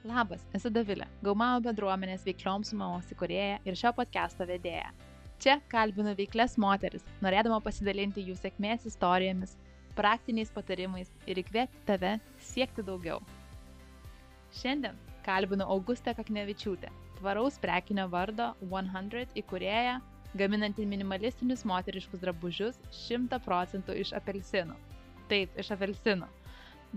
Labas, esu Davilė, Gaumavo bendruomenės veiklioms mamos įkūrėja ir šio podcast'o vedėja. Čia kalbinu veiklės moteris, norėdama pasidalinti jų sėkmės istorijomis, praktiniais patarimais ir įkvėpti tave siekti daugiau. Šiandien kalbinu Augustę Kaknevičiūtę, tvaraus prekinio vardo 100 įkūrėja, gaminanti minimalistinius moteriškus drabužius 100 procentų iš apelsinų. Taip, iš apelsinų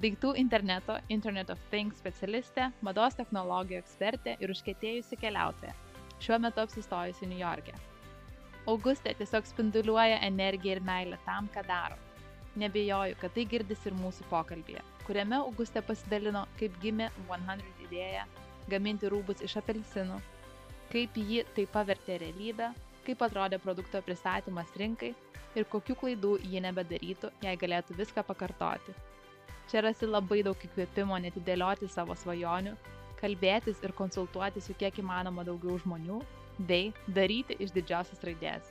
daiktų interneto Internet of Things specialistė, mados technologijų ekspertė ir užkėtėjusi keliautoja. Šiuo metu apsistojusi New York'e. Augustė tiesiog spinduliuoja energiją ir meilę tam, ką daro. Nebejoju, kad tai girdis ir mūsų pokalbėje, kuriame Augustė pasidalino, kaip gimė 100 idėja gaminti rūbus iš apelsinų, kaip ji tai pavertė realybę, kaip atrodė produkto pristatymas rinkai ir kokių klaidų ji nebedarytų, jei galėtų viską pakartoti Čia rasi labai daug įkvėpimo netidėlioti savo svajonių, kalbėtis ir konsultuotis su kiek įmanoma daugiau žmonių, bei daryti iš didžiausios raidės.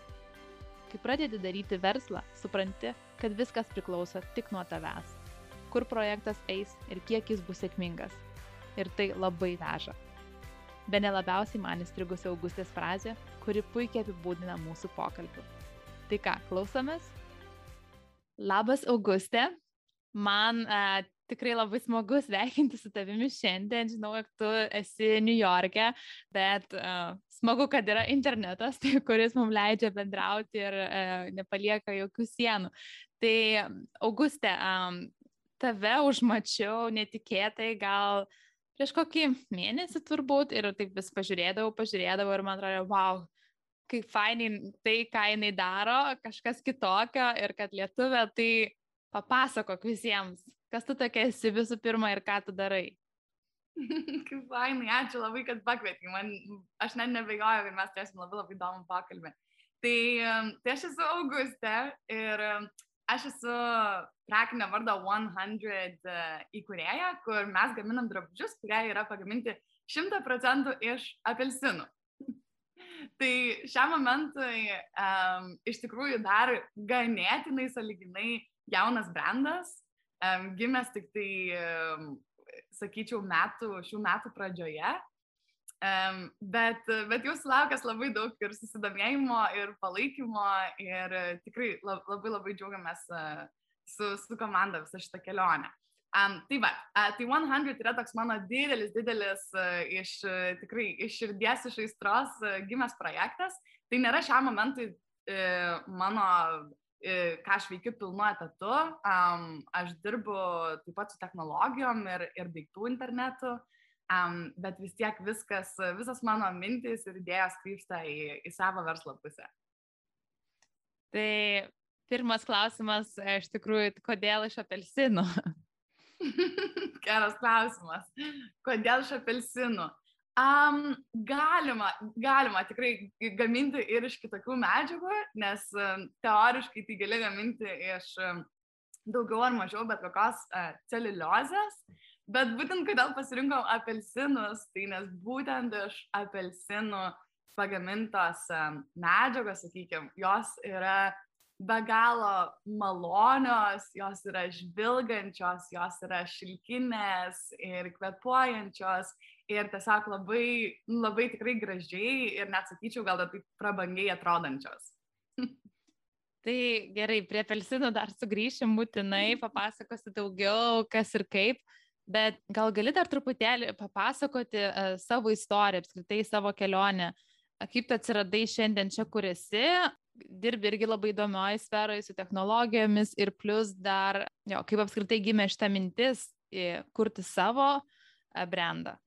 Kai pradedi daryti verslą, supranti, kad viskas priklauso tik nuo tavęs. Kur projektas eis ir kiek jis bus sėkmingas. Ir tai labai veža. Be nelabiausiai man įstrigusi Augustės frazė, kuri puikiai apibūdina mūsų pokalbį. Tai ką, klausomės? Labas Augustė, Man a, tikrai labai smagu sveikinti su tavimi šiandien. Žinau, kad tu esi New York'e, bet uh, smagu, kad yra internetas, tai, kuris mums leidžia bendrauti ir uh, nepalieka jokių sienų. Tai, Auguste, um, tave užmačiau netikėtai gal prieš kokį mėnesį turbūt ir taip vis pažiūrėdavau, pažiūrėdavau ir man atrodo, wow, kaip fainai tai, ką jinai daro, kažkas kitokio ir kad lietuvė, tai Papasakok visiems, kas tu tokia esi visų pirma ir ką tu darai. Kaip fainai, ačiū labai, kad pakvietei. Man, aš net nebejoju, kad mes turėsim labai labai įdomų pokalbį. Tai, tai aš esu Augustė ir aš esu prekinio vardo 100 e, įkūrėja, kur mes gaminam drabužius, kurie yra pagaminti 100 procentų iš apelsinų. tai šiam momentui um, iš tikrųjų dar ganėtinai saliginai jaunas brandas, um, gimęs tik tai, um, sakyčiau, metų, šių metų pradžioje. Um, bet, bet jau sulaukęs labai daug ir susidomėjimo, ir palaikymo, ir tikrai labai labai džiaugiamės uh, su, su komanda visą šitą kelionę. Um, tai va, uh, tai 100 yra toks mano didelis, didelis uh, iš uh, tikrai iš širdies, iš aistros uh, gimęs projektas. Tai nėra šiam momentui uh, mano ką aš veikiu pilnu etatu. Um, aš dirbu taip pat su technologijom ir, ir daiktų internetu, um, bet vis tiek viskas, visas mano mintis ir idėjos krypsta į, į savo verslo pusę. Tai pirmas klausimas, iš tikrųjų, kodėl iš apelsinų? Geras klausimas. Kodėl iš apelsinų? Um, galima, galima tikrai gaminti ir iš kitokių medžiagų, nes um, teoriškai tai gali gaminti iš um, daugiau ar mažiau bet kokios uh, celiuliozės, bet būtent kodėl pasirinkom apelsinus, tai nes būtent iš apelsinų pagamintos um, medžiagos, sakykime, jos yra be galo malonios, jos yra žvilgančios, jos yra šilkinės ir kvepuojančios ir tiesiog labai, labai tikrai gražiai ir net sakyčiau, gal taip prabangiai atrodančios. Tai gerai, prie pelsinų dar sugrįšim būtinai, papasakosiu daugiau, kas ir kaip, bet gal gali dar truputėlį papasakoti uh, savo istoriją, apskritai savo kelionę, kaip tu atsiradai šiandien čia, kur esi, dirbi irgi labai įdomioje sferoje su technologijomis ir plus dar, jo, kaip apskritai gimė šitą mintis kurti savo brandą.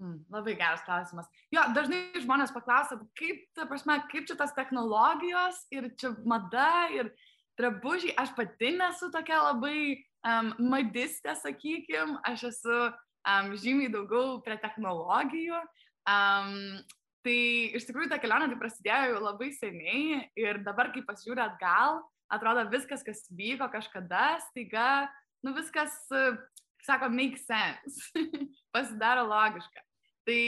Mm, labai geras klausimas. Jo, dažnai žmonės paklausia, kaip, ta prasme, kaip čia tas technologijos ir čia mada ir drabužiai. Aš pati nesu tokia labai um, madistė, sakykim, aš esu um, žymiai daugiau prie technologijų. Um, tai iš tikrųjų ta kelionė tai prasidėjo jau labai seniai ir dabar, kai pasižiūrė atgal, atrodo viskas, kas vyko kažkada, staiga, nu viskas sako, make sense, pasidaro logiška. Tai,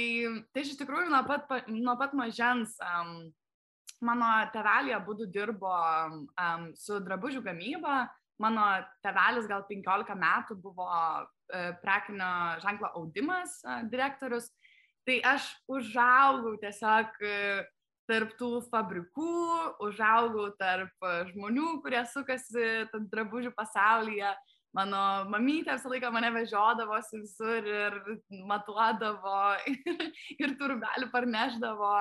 tai iš tikrųjų nuo pat, nuo pat mažens um, mano tevelė būdų dirbo um, su drabužių gamyba, mano tevelis gal 15 metų buvo e, prekinio ženklo audimas e, direktorius, tai aš užaugau tiesiog e, tarp tų fabrikų, užaugau tarp žmonių, kurie sukasi drabužių pasaulyje. Mano mamytė visą laiką mane vežiodavosi visur ir matuodavo ir, ir turbelių parneždavo.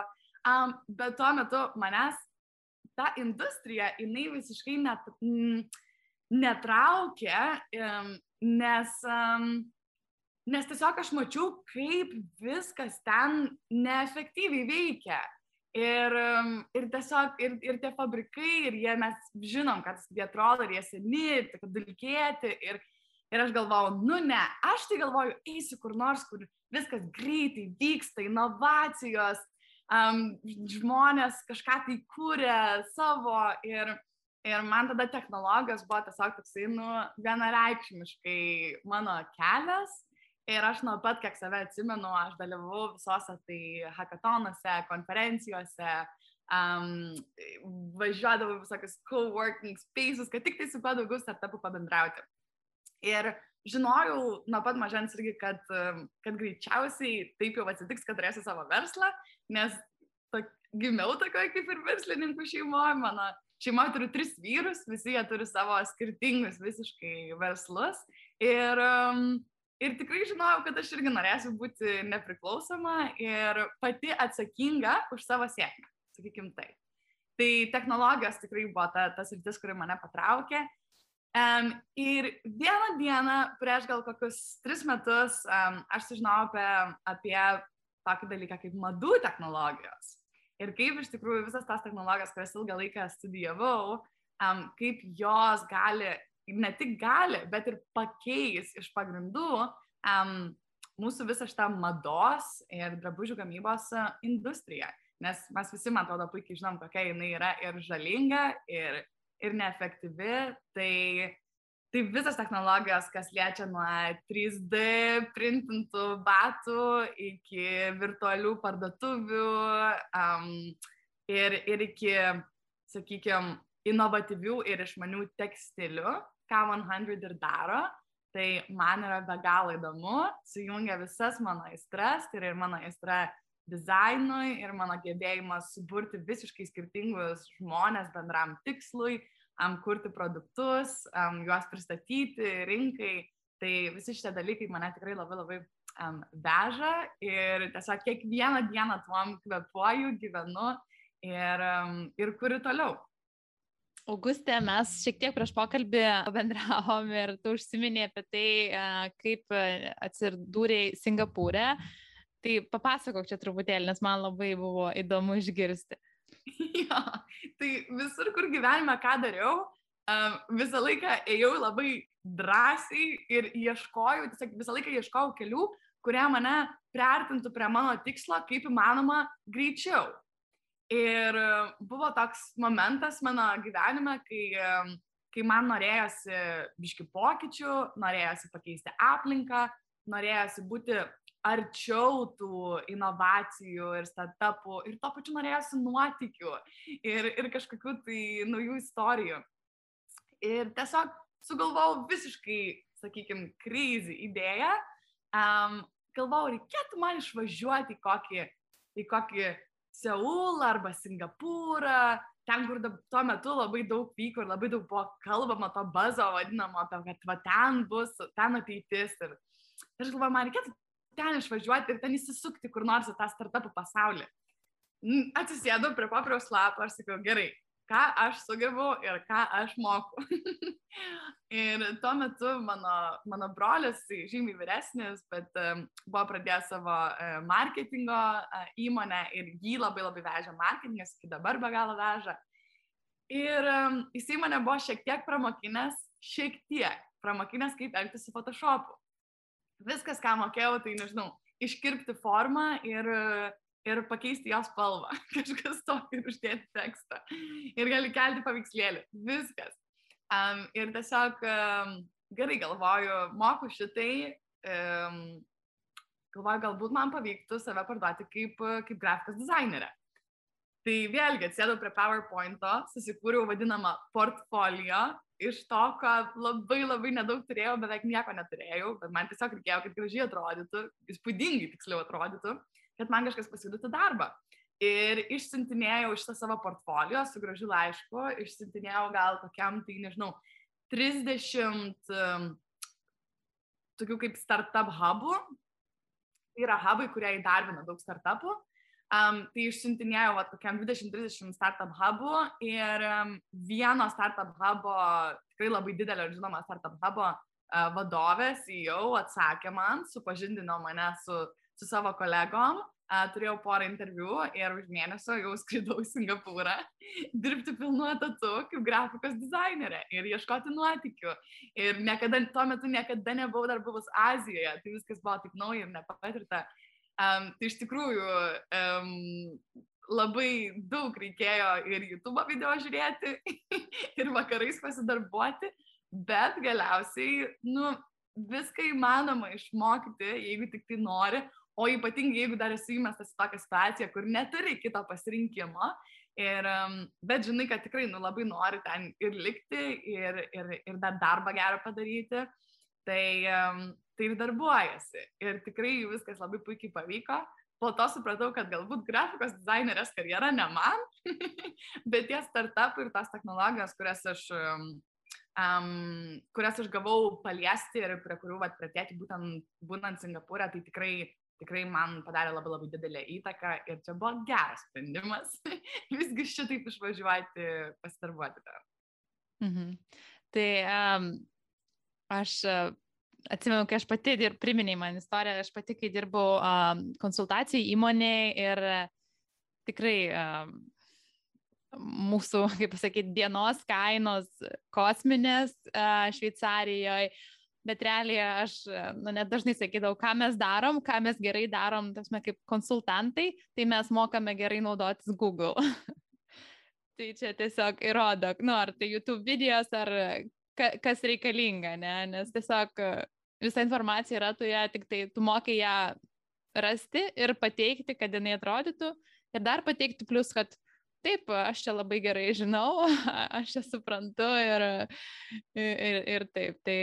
Um, bet tuo metu manęs ta industrija, jinai visiškai net, m, netraukė, um, nes, um, nes tiesiog aš mačiau, kaip viskas ten neefektyviai veikia. Ir, ir tiesiog, ir, ir tie fabrikai, ir jie, mes žinom, kad jie atrodo, ir jie seni, tokie dulkėti. Ir, ir aš galvojau, nu ne, aš tai galvoju, eisiu kur nors, kur viskas greitai vyksta, inovacijos, um, žmonės kažką tai kūrė savo. Ir, ir man tada technologijos buvo tiesiog toksai, nu, vienareikšmiškai mano kelias. Ir aš nuo pat, kiek save atsimenu, aš dalyvau visose tai hackatonuose, konferencijose, um, važiuodavau visokius co-working spaces, kad tik tai su kuo daugiau startupų pabendrauti. Ir žinojau nuo pat mažens irgi, kad, kad greičiausiai taip jau atsitiks, kad turėsiu savo verslą, nes to, gimiau tokioje kaip ir verslininkų šeimoje, mano šeimoje turiu tris vyrus, visi jie turi savo skirtingus visiškai verslus. Ir um, Ir tikrai žinojau, kad aš irgi norėsiu būti nepriklausoma ir pati atsakinga už savo sėkmę, sakykim tai. Tai technologijos tikrai buvo ta, tas rytis, kuri mane patraukė. Um, ir vieną dieną, prieš gal kokius tris metus, um, aš sužinojau apie, apie tokį dalyką kaip madų technologijos. Ir kaip iš tikrųjų visas tas technologijas, kurias ilgą laiką studijavau, um, kaip jos gali ne tik gali, bet ir pakeis iš pagrindų um, mūsų visą šitą mados ir drabužių gamybos e, industriją. Nes mes visi, man atrodo, puikiai žinom, kokia jinai yra ir žalinga, ir, ir neefektyvi. Tai, tai visas technologijos, kas liečia nuo 3D printintų batų iki virtualių parduotuvių um, ir, ir iki, sakykime, inovatyvių ir išmanių tekstilių, ką 100 ir daro, tai man yra be galo įdomu, sujungia visas mano aistras, tai yra ir mano aistra dizainui, ir mano gebėjimas suburti visiškai skirtingus žmonės bendram tikslui, um, kurti produktus, um, juos pristatyti rinkai. Tai visi šitie dalykai mane tikrai labai labai um, veža ir tiesiog kiekvieną dieną tuom kvepuoju, gyvenu ir, um, ir kuriu toliau. Augustė, mes šiek tiek prieš pokalbį bendravom ir tu užsiminė apie tai, kaip atsidūrėjai Singapūrė. Tai papasakok čia truputėlį, nes man labai buvo įdomu išgirsti. Jo, tai visur, kur gyvenime ką dariau, visą laiką ėjau labai drąsiai ir ieškojau, tiesiog visą laiką ieškojau kelių, kurie mane priartintų prie mano tikslo kaip įmanoma greičiau. Ir buvo toks momentas mano gyvenime, kai, kai man norėjosi biški pokyčių, norėjosi pakeisti aplinką, norėjosi būti arčiau tų inovacijų ir startupų ir to pačiu norėjosi nuotikių ir, ir kažkokių tai naujų istorijų. Ir tiesiog sugalvojau visiškai, sakykime, krizį idėją. Um, galvojau, reikėtų man išvažiuoti į kokį, į kokį Seulą arba Singapūrą, ten, kur tuo metu labai daug vyko ir labai daug buvo kalbama to bazo vadinamo, apie, kad va, ten bus, ten ateitis. Ir aš galvoju, man reikėtų ten išvažiuoti ir ten įsisukti kur nors į tą startupų pasaulį. Atsisėdau prie popieriaus lapo ir sakiau, gerai, ką aš sugebu ir ką aš moku. ir tuo metu mano, mano brolis, žymiai vyresnis, bet um, buvo pradėjęs savo uh, marketingo uh, įmonę ir jį labai labai vežė marketingas, iki dabar be galo veža. Ir um, jisai mane buvo šiek tiek pramokinęs, šiek tiek pramokinęs, kaip elgtis su Photoshopu. Viskas, ką mokėjau, tai nežinau, iškirpti formą ir uh, ir pakeisti jos spalvą, kažkas tokio ir uždėti tekstą. Ir gali kelti paveikslėlį. Viskas. Um, ir tiesiog um, gerai galvoju, moku šitai, um, galvoju, galbūt man pavyktų save parduoti kaip, kaip grafikos dizainerė. Tai vėlgi atsėdau prie PowerPoint'o, susikūriau vadinamą portfolio iš to, ko labai labai nedaug turėjau, beveik nieko neturėjau, bet man tiesiog reikėjo, kad gražiai atrodytų, įspūdingai tiksliau atrodytų, kad man kažkas pasiūlytų darbą. Ir išsintinėjau šitą savo portfolio su gražiu laišku, išsintinėjau gal kokiam, tai nežinau, 30 um, tokių kaip startup hubų. Tai yra hubai, kurie įdarbina daug startupų. Um, tai išsiuntinėjau vat, kokiam 20-30 startup hubų ir um, vieno startup hubo, tikrai labai didelio ir žinoma startup hubo uh, vadovės jau atsakė man, supažindino mane su, su savo kolegom, uh, turėjau porą interviu ir už mėnesio jau skridau į Singapūrą dirbti pilnu etatu kaip grafikos dizainerė ir ieškoti nuotikių. Ir niekada, tuo metu niekada nebuvau dar buvus Azijoje, tai viskas buvo taip nauja ir nepatirta. Um, tai iš tikrųjų um, labai daug reikėjo ir YouTube video žiūrėti, ir vakarais pasidarbuoti, bet galiausiai, nu, viską įmanoma išmokyti, jeigu tik tai nori, o ypatingai jeigu dar esi įmestas į tokią situaciją, kur neturi kito pasirinkimo, ir, bet žinai, kad tikrai nu, labai nori ten ir likti, ir, ir, ir dar darbą gerą padaryti, tai tai ir darbuojasi. Ir tikrai viskas labai puikiai pavyko. Po to supratau, kad galbūt grafikos dizainerės karjera ne man, bet tie startupai ir tos technologijos, kurias aš, um, kurias aš gavau paliesti ir prie kurių vat, pritėti būtent būnant Singapūrė, tai tikrai, tikrai man padarė labai labai didelę įtaką ir čia buvo geras sprendimas visgi šitaip išvažiuoti, pasidarbuoti dar. Mhm. Tai um, aš atsimenu, kai aš pati ir priminėjai man istoriją, aš pati, kai dirbau um, konsultacijai įmonėje ir tikrai um, mūsų, kaip pasakyti, dienos kainos kosminės uh, Šveicarijoje, bet realiai aš, nu, net dažnai sakydavau, ką mes darom, ką mes gerai darom, tasme, kaip konsultantai, tai mes mokame gerai naudotis Google. tai čia tiesiog įrodo, nu, ar tai YouTube videos, ar ka, kas reikalinga, ne? nes tiesiog visa informacija yra, tu ją tik tai, tu mokai ją rasti ir pateikti, kad jinai atrodytų. Ir dar pateikti plus, kad taip, aš čia labai gerai žinau, aš čia suprantu ir, ir, ir taip. Tai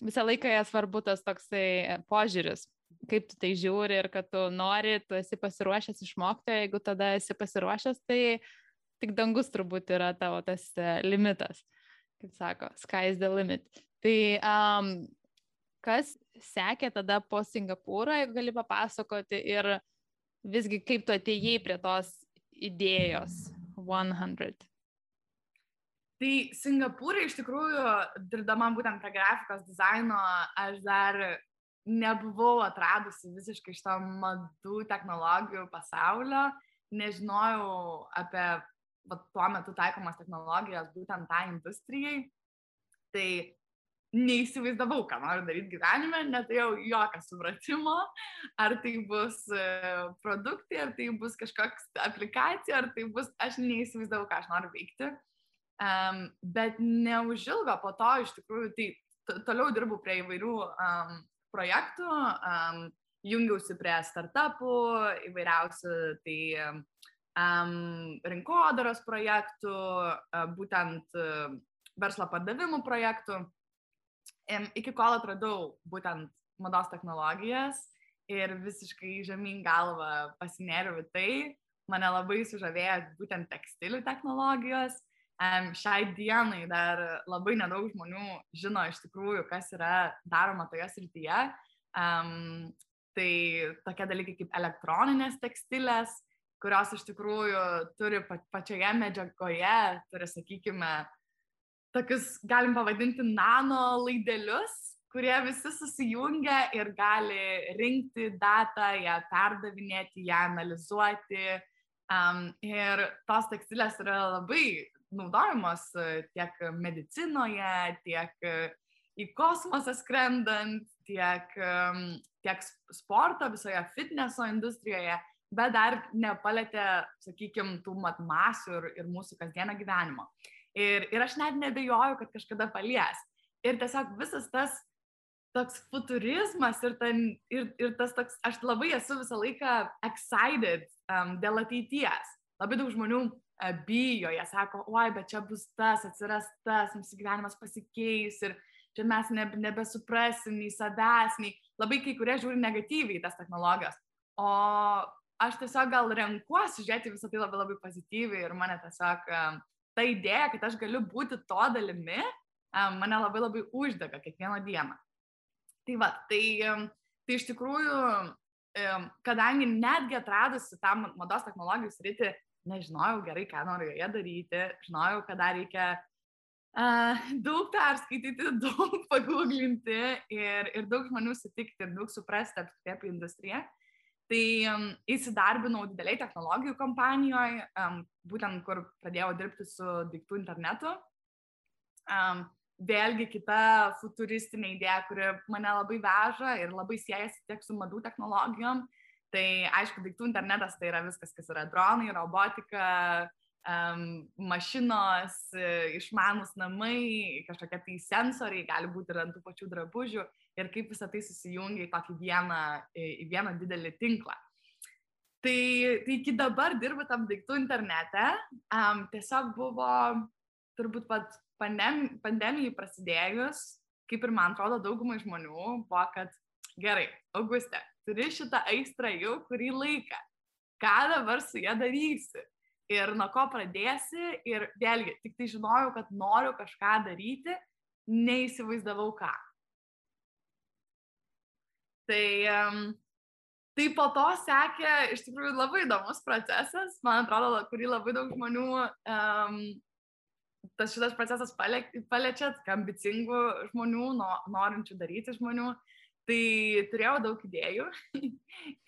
visą laiką svarbu tas toksai požiūris, kaip tu tai žiūri ir kad tu nori, tu esi pasiruošęs išmokti, jeigu tada esi pasiruošęs, tai tik dangus turbūt yra tavo tas e, limitas, kaip sako, sky is the limit. Tai um, kas sekė tada po Singapūrą, jeigu gali papasakoti ir visgi kaip tu atėjai prie tos idėjos 100. Tai Singapūrė iš tikrųjų, dirbdama būtent prie grafikos dizaino, aš dar nebuvau atradusi visiškai šito madų technologijų pasaulio, nežinojau apie va, tuo metu taikomas technologijas būtent tai industrijai. Tai neįsivaizdavau, ką noriu daryti gyvenime, neturėjau jokio supratimo, ar tai bus e, produktai, ar tai bus kažkoks aplikacija, ar tai bus, aš neįsivaizdavau, ką aš noriu veikti. Um, bet neužilgo po to iš tikrųjų, tai toliau dirbu prie įvairių um, projektų, um, jungiausi prie startupų, įvairiausių, tai um, rinkodaros projektų, uh, būtent uh, verslo pardavimų projektų iki kol atradau būtent mados technologijas ir visiškai žemyn galvą pasinėriau į tai, mane labai sužavėjo būtent tekstilių technologijos. Šiai dienai dar labai nedaug žmonių žino iš tikrųjų, kas yra daroma toje srityje. Um, tai tokie dalykai kaip elektroninės tekstilės, kurios iš tikrųjų turi pačioje medžiagoje, turi, sakykime, tokius, galim pavadinti, nano laidelius, kurie visi susijungia ir gali rinkti datą, ją perdavinėti, ją analizuoti. Um, ir tos tekstilės yra labai naudojamos tiek medicinoje, tiek e, į kosmosą skrendant, tiek, tiek sporto, visoje fitneso industrijoje, bet dar nepalėtė, sakykime, tų mat masių ir, ir mūsų kasdienio gyvenimo. Ir, ir aš net nebejoju, kad kažkada palies. Ir tiesiog visas tas toks futurizmas ir, ten, ir, ir tas toks, aš labai esu visą laiką excited um, dėl ateities. Labai daug žmonių bijo, jie sako, oi, bet čia bus tas, atsiras tas, mūsų gyvenimas pasikeis ir čia mes nebe, nebesuprasim nei savęs, nei labai kai kurie žiūri negatyviai į tas technologijas. O aš tiesiog gal renkuosi žiūrėti visą tai labai labai pozityviai ir mane tiesiog ta idėja, kad aš galiu būti to dalimi, mane labai labai uždega kiekvieną dieną. Tai va, tai, tai iš tikrųjų, kadangi netgi atradusi tą mados technologijų sritį, nežinojau gerai, ką noriu joje daryti, žinojau, kad dar reikia uh, daug perskaityti, daug paguglinti ir, ir daug žmonių sutikti daug suprasti apie industriją. Tai įsidarbinau dideliai technologijų kompanijoje, būtent kur pradėjau dirbti su daiktų internetu. Vėlgi kita futuristinė idėja, kuri mane labai veža ir labai siejasi tiek su madų technologijom, Tai aišku, daiktų internetas tai yra viskas, kas yra dronai, robotika, um, mašinos, išmanus namai, kažkokie tai sensoriai, gali būti ir ant tų pačių drabužių ir kaip visą tai susijungia į tokį vieną, į vieną didelį tinklą. Tai, tai iki dabar dirbu tam daiktų internete. Um, tiesiog buvo turbūt pat pandem, pandemijai prasidėjus, kaip ir man atrodo daugumai žmonių, buvo, kad gerai, Augustė, turi šitą aistrą jau kurį laiką. Ką dabar su ją darysi? Ir nuo ko pradėsi? Ir vėlgi, tik tai žinojau, kad noriu kažką daryti, neįsivaizdavau ką. Tai, tai po to sekė iš tikrųjų labai įdomus procesas, man atrodo, kurį labai daug žmonių um, tas šitas procesas paliečia, ambicingų žmonių, no, norinčių daryti žmonių. Tai turėjau daug idėjų,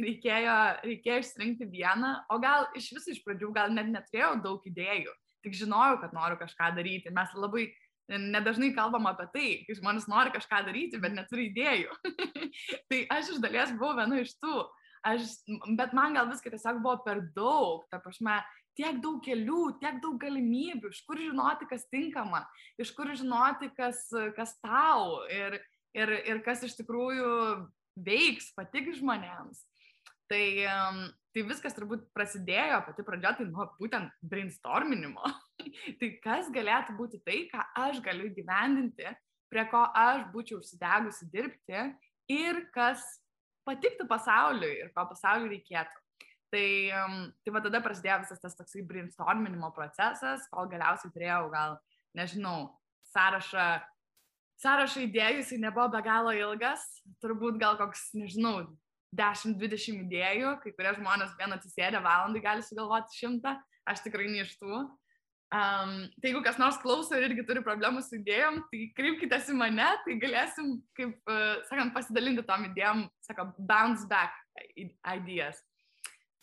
reikėjo, reikėjo išsirinkti vieną, o gal iš viso iš pradžių gal net neturėjau daug idėjų, tik žinojau, kad noriu kažką daryti. Mes labai nedažnai kalbam apie tai, kai žmonės nori kažką daryti, bet neturi idėjų. tai aš iš dalies buvau viena iš tų, aš, bet man gal viskas tiesiog buvo per daug, ta prasme, tiek daug kelių, tiek daug galimybių, iš kur žinoti, kas tinkama, iš kur žinoti, kas, kas tau. Ir, ir, ir kas iš tikrųjų veiks, patiks žmonėms. Tai, tai viskas turbūt prasidėjo pati pradžia, tai nuo būtent brainstorminimo. tai kas galėtų būti tai, ką aš galiu gyvendinti, prie ko aš būčiau užsidegusi dirbti ir kas patiktų pasauliui ir ko pasauliui reikėtų. Tai, tai va tada prasidėjo visas tas toksai brainstorminimo procesas, kol galiausiai turėjau gal, nežinau, sąrašą sąrašą idėjų jisai nebuvo be galo ilgas, turbūt gal koks, nežinau, 10-20 idėjų, kai kurie žmonės vien atsisėdę valandai gali sugalvoti šimtą, aš tikrai ne iš tų. Um, tai jeigu kas nors klauso ir irgi turi problemų su idėjom, tai kreipkite į mane, tai galėsim, kaip, uh, sakant, pasidalinti tom idėjom, sako, bounce back ideas.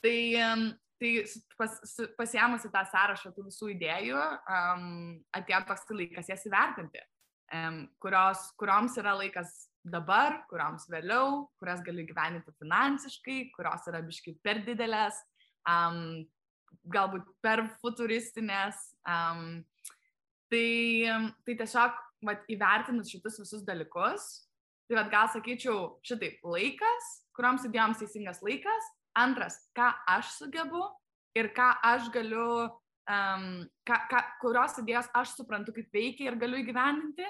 Tai, um, tai pas, pasiemusi tą sąrašą tų visų idėjų, um, atėjo toks laikas jas įvertinti kurios, kurioms yra laikas dabar, kurioms vėliau, kurias gali gyveninti finansiškai, kurios yra biškai per didelės, um, galbūt per futuristinės. Um, tai, tai tiesiog vat, įvertinus šitus visus dalykus, tai vat, gal sakyčiau šitaip, laikas, kurioms idėjoms teisingas laikas, antras, ką aš sugebu ir ką aš galiu um, ką, ką, kurios idėjos aš suprantu, kaip veikia ir galiu įgyvendinti.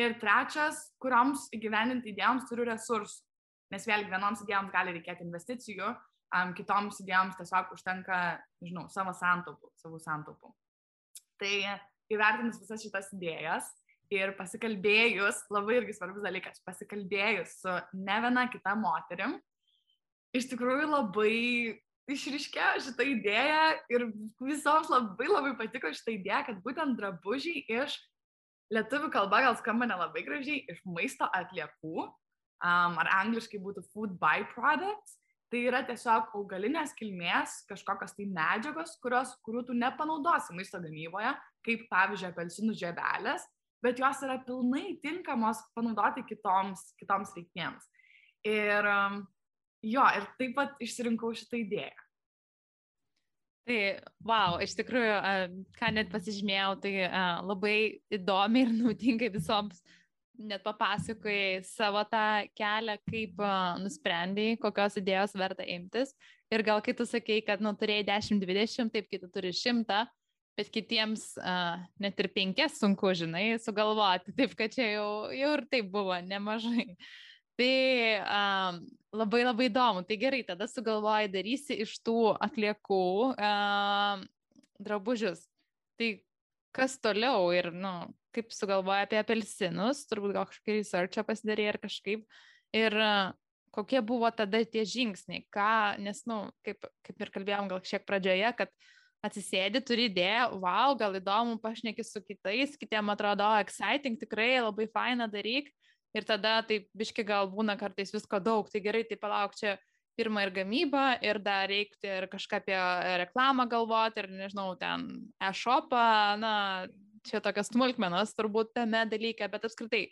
Ir trečias, kurioms įgyvendinti idėjoms turiu resursų. Nes vėlgi vienoms idėjoms gali reikėti investicijų, um, kitoms idėjoms tiesiog užtenka, žinau, savo santaupų, savo santaupų. Tai įvertinus visas šitas idėjas ir pasikalbėjus, labai irgi svarbus dalykas, pasikalbėjus su ne viena kita moterim, iš tikrųjų labai išriškėjo šitą idėją ir visoms labai labai patiko šitą idėją, kad būtent drabužiai iš lietuvių kalba gal skamba nelabai gražiai, iš maisto atliekų, um, ar angliškai būtų food byproducts, tai yra tiesiog augalinės kilmės kažkokios tai medžiagos, kurios, kurių tu nepanaudosi maisto gamyboje, kaip pavyzdžiui apelsinų žievelės, bet jos yra pilnai tinkamos panaudoti kitoms, kitoms reikmėms. Ir um, jo, ir taip pat išsirinkau šitą idėją. Tai, wow, iš tikrųjų, ką net pasižymėjau, tai labai įdomi ir naudingai visoms net papasakojai savo tą kelią, kaip nusprendėjai, kokios idėjos verta imtis. Ir gal kai tu sakei, kad nu, turėjai 10-20, taip, kai tu turi 100, bet kitiems uh, net ir penkias sunku, žinai, sugalvoti, taip kad čia jau, jau ir taip buvo nemažai. Tai um, labai labai įdomu. Tai gerai, tada sugalvoji darysi iš tų atliekų um, drabužius. Tai kas toliau ir, na, nu, kaip sugalvoja apie apelsinus, turbūt gal kažkokį researchą pasidarė ar kažkaip. Ir uh, kokie buvo tada tie žingsniai, ką, nes, na, nu, kaip, kaip ir kalbėjom gal šiek pradžioje, kad atsisėdi, turi idėją, wow, gal įdomu, pašneki su kitais, kitiem atrodo, oh, exciting, tikrai labai faina daryk. Ir tada taip biški gal būna kartais visko daug, tai gerai, tai palauk čia pirmą ir gamybą, ir dar reikti ir kažką apie reklamą galvoti, ir nežinau, ten e-shopą, na, čia tokias smulkmenos turbūt tame dalyke, bet apskritai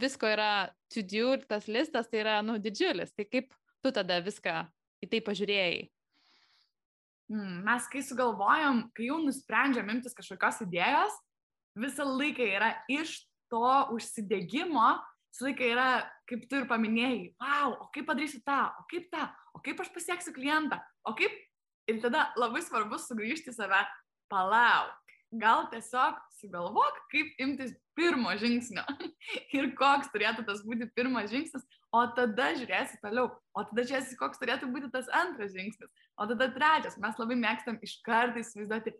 visko yra to do ir tas listas tai yra, nu, didžiulis. Tai kaip tu tada viską į tai pažiūrėjai? mm, mes kai sugalvojam, kai jau nusprendžiam imtis kažkokios idėjos, visą laiką yra iš to užsidėgymo, visą laiką yra, kaip tu ir paminėjai, wow, o kaip padarysiu tą, o kaip tą, o kaip aš pasieksiu klientą, o kaip... Ir tada labai svarbu sugrįžti save, palauk, gal tiesiog sugalvok, kaip imtis pirmo žingsnio. Ir koks turėtų tas būti pirmas žingsnis, o tada žiūrėsi toliau, o tada žiūrėsi, koks turėtų būti tas antras žingsnis, o tada trečias. Mes labai mėgstam iš karto įsivaizduoti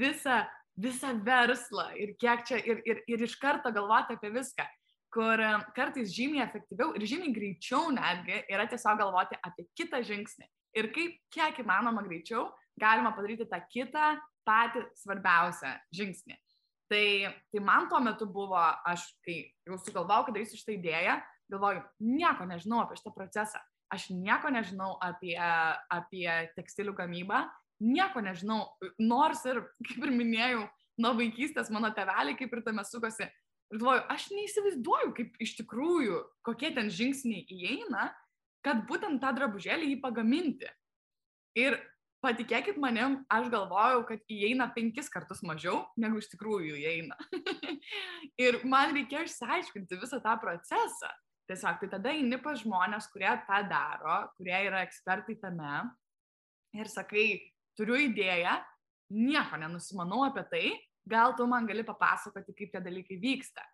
visą, visą verslą ir kiek čia, ir, ir, ir iš karto galvoti apie viską, kur e, kartais žymiai efektyviau ir žymiai greičiau netgi yra tiesiog galvoti apie kitą žingsnį. Ir kaip kiek įmanoma greičiau galima padaryti tą kitą patį svarbiausią žingsnį. Tai, tai man tuo metu buvo, aš kai jau sugalvojau, kad darysiu šitą idėją, galvoju, nieko nežinau apie šitą procesą. Aš nieko nežinau apie, apie tekstilių gamybą, nieko nežinau, nors ir, kaip ir minėjau, nuo vaikystės mano teveliai kaip ir tame sukosi. Ir galvoju, aš neįsivaizduoju, kaip iš tikrųjų, kokie ten žingsniai įeina, kad būtent tą drabužėlį jį pagaminti. Ir patikėkit manim, aš galvojau, kad įeina penkis kartus mažiau, negu iš tikrųjų įeina. ir man reikėjo išsiaiškinti visą tą procesą. Tiesiog tai tada eini pas žmonės, kurie tą daro, kurie yra ekspertai tame ir sakai, turiu idėją, nieko nenusimanau apie tai, gal tu man gali papasakoti, kaip tie dalykai vyksta.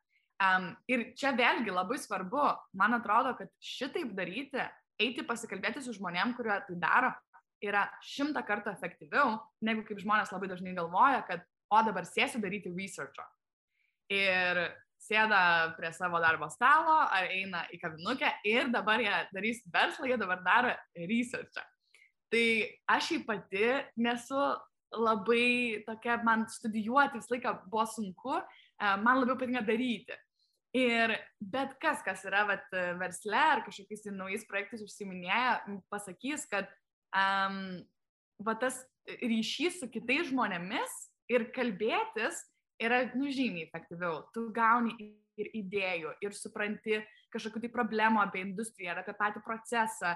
Um, ir čia vėlgi labai svarbu, man atrodo, kad šitaip daryti, eiti pasikalbėti su žmonėm, kurie tai daro, yra šimtą kartų efektyviau, negu kaip žmonės labai dažnai galvoja, kad o dabar sėsiu daryti researcho. Ir sėda prie savo darbo stalo ar eina į kavinukę ir dabar jie darys verslą, jie dabar daro researchą. Tai aš jį pati nesu labai tokia, man studijuoti visą laiką buvo sunku, e, man labiau patinka daryti. Ir bet kas, kas yra vat, versle ar kažkokiais naujais projektais užsiminėja, pasakys, kad um, va tas ryšys su kitais žmonėmis ir kalbėtis yra, nu, žymiai efektyviau. Tu gauni ir idėjų, ir supranti kažkokių tai problemų apie industriją, apie patį procesą.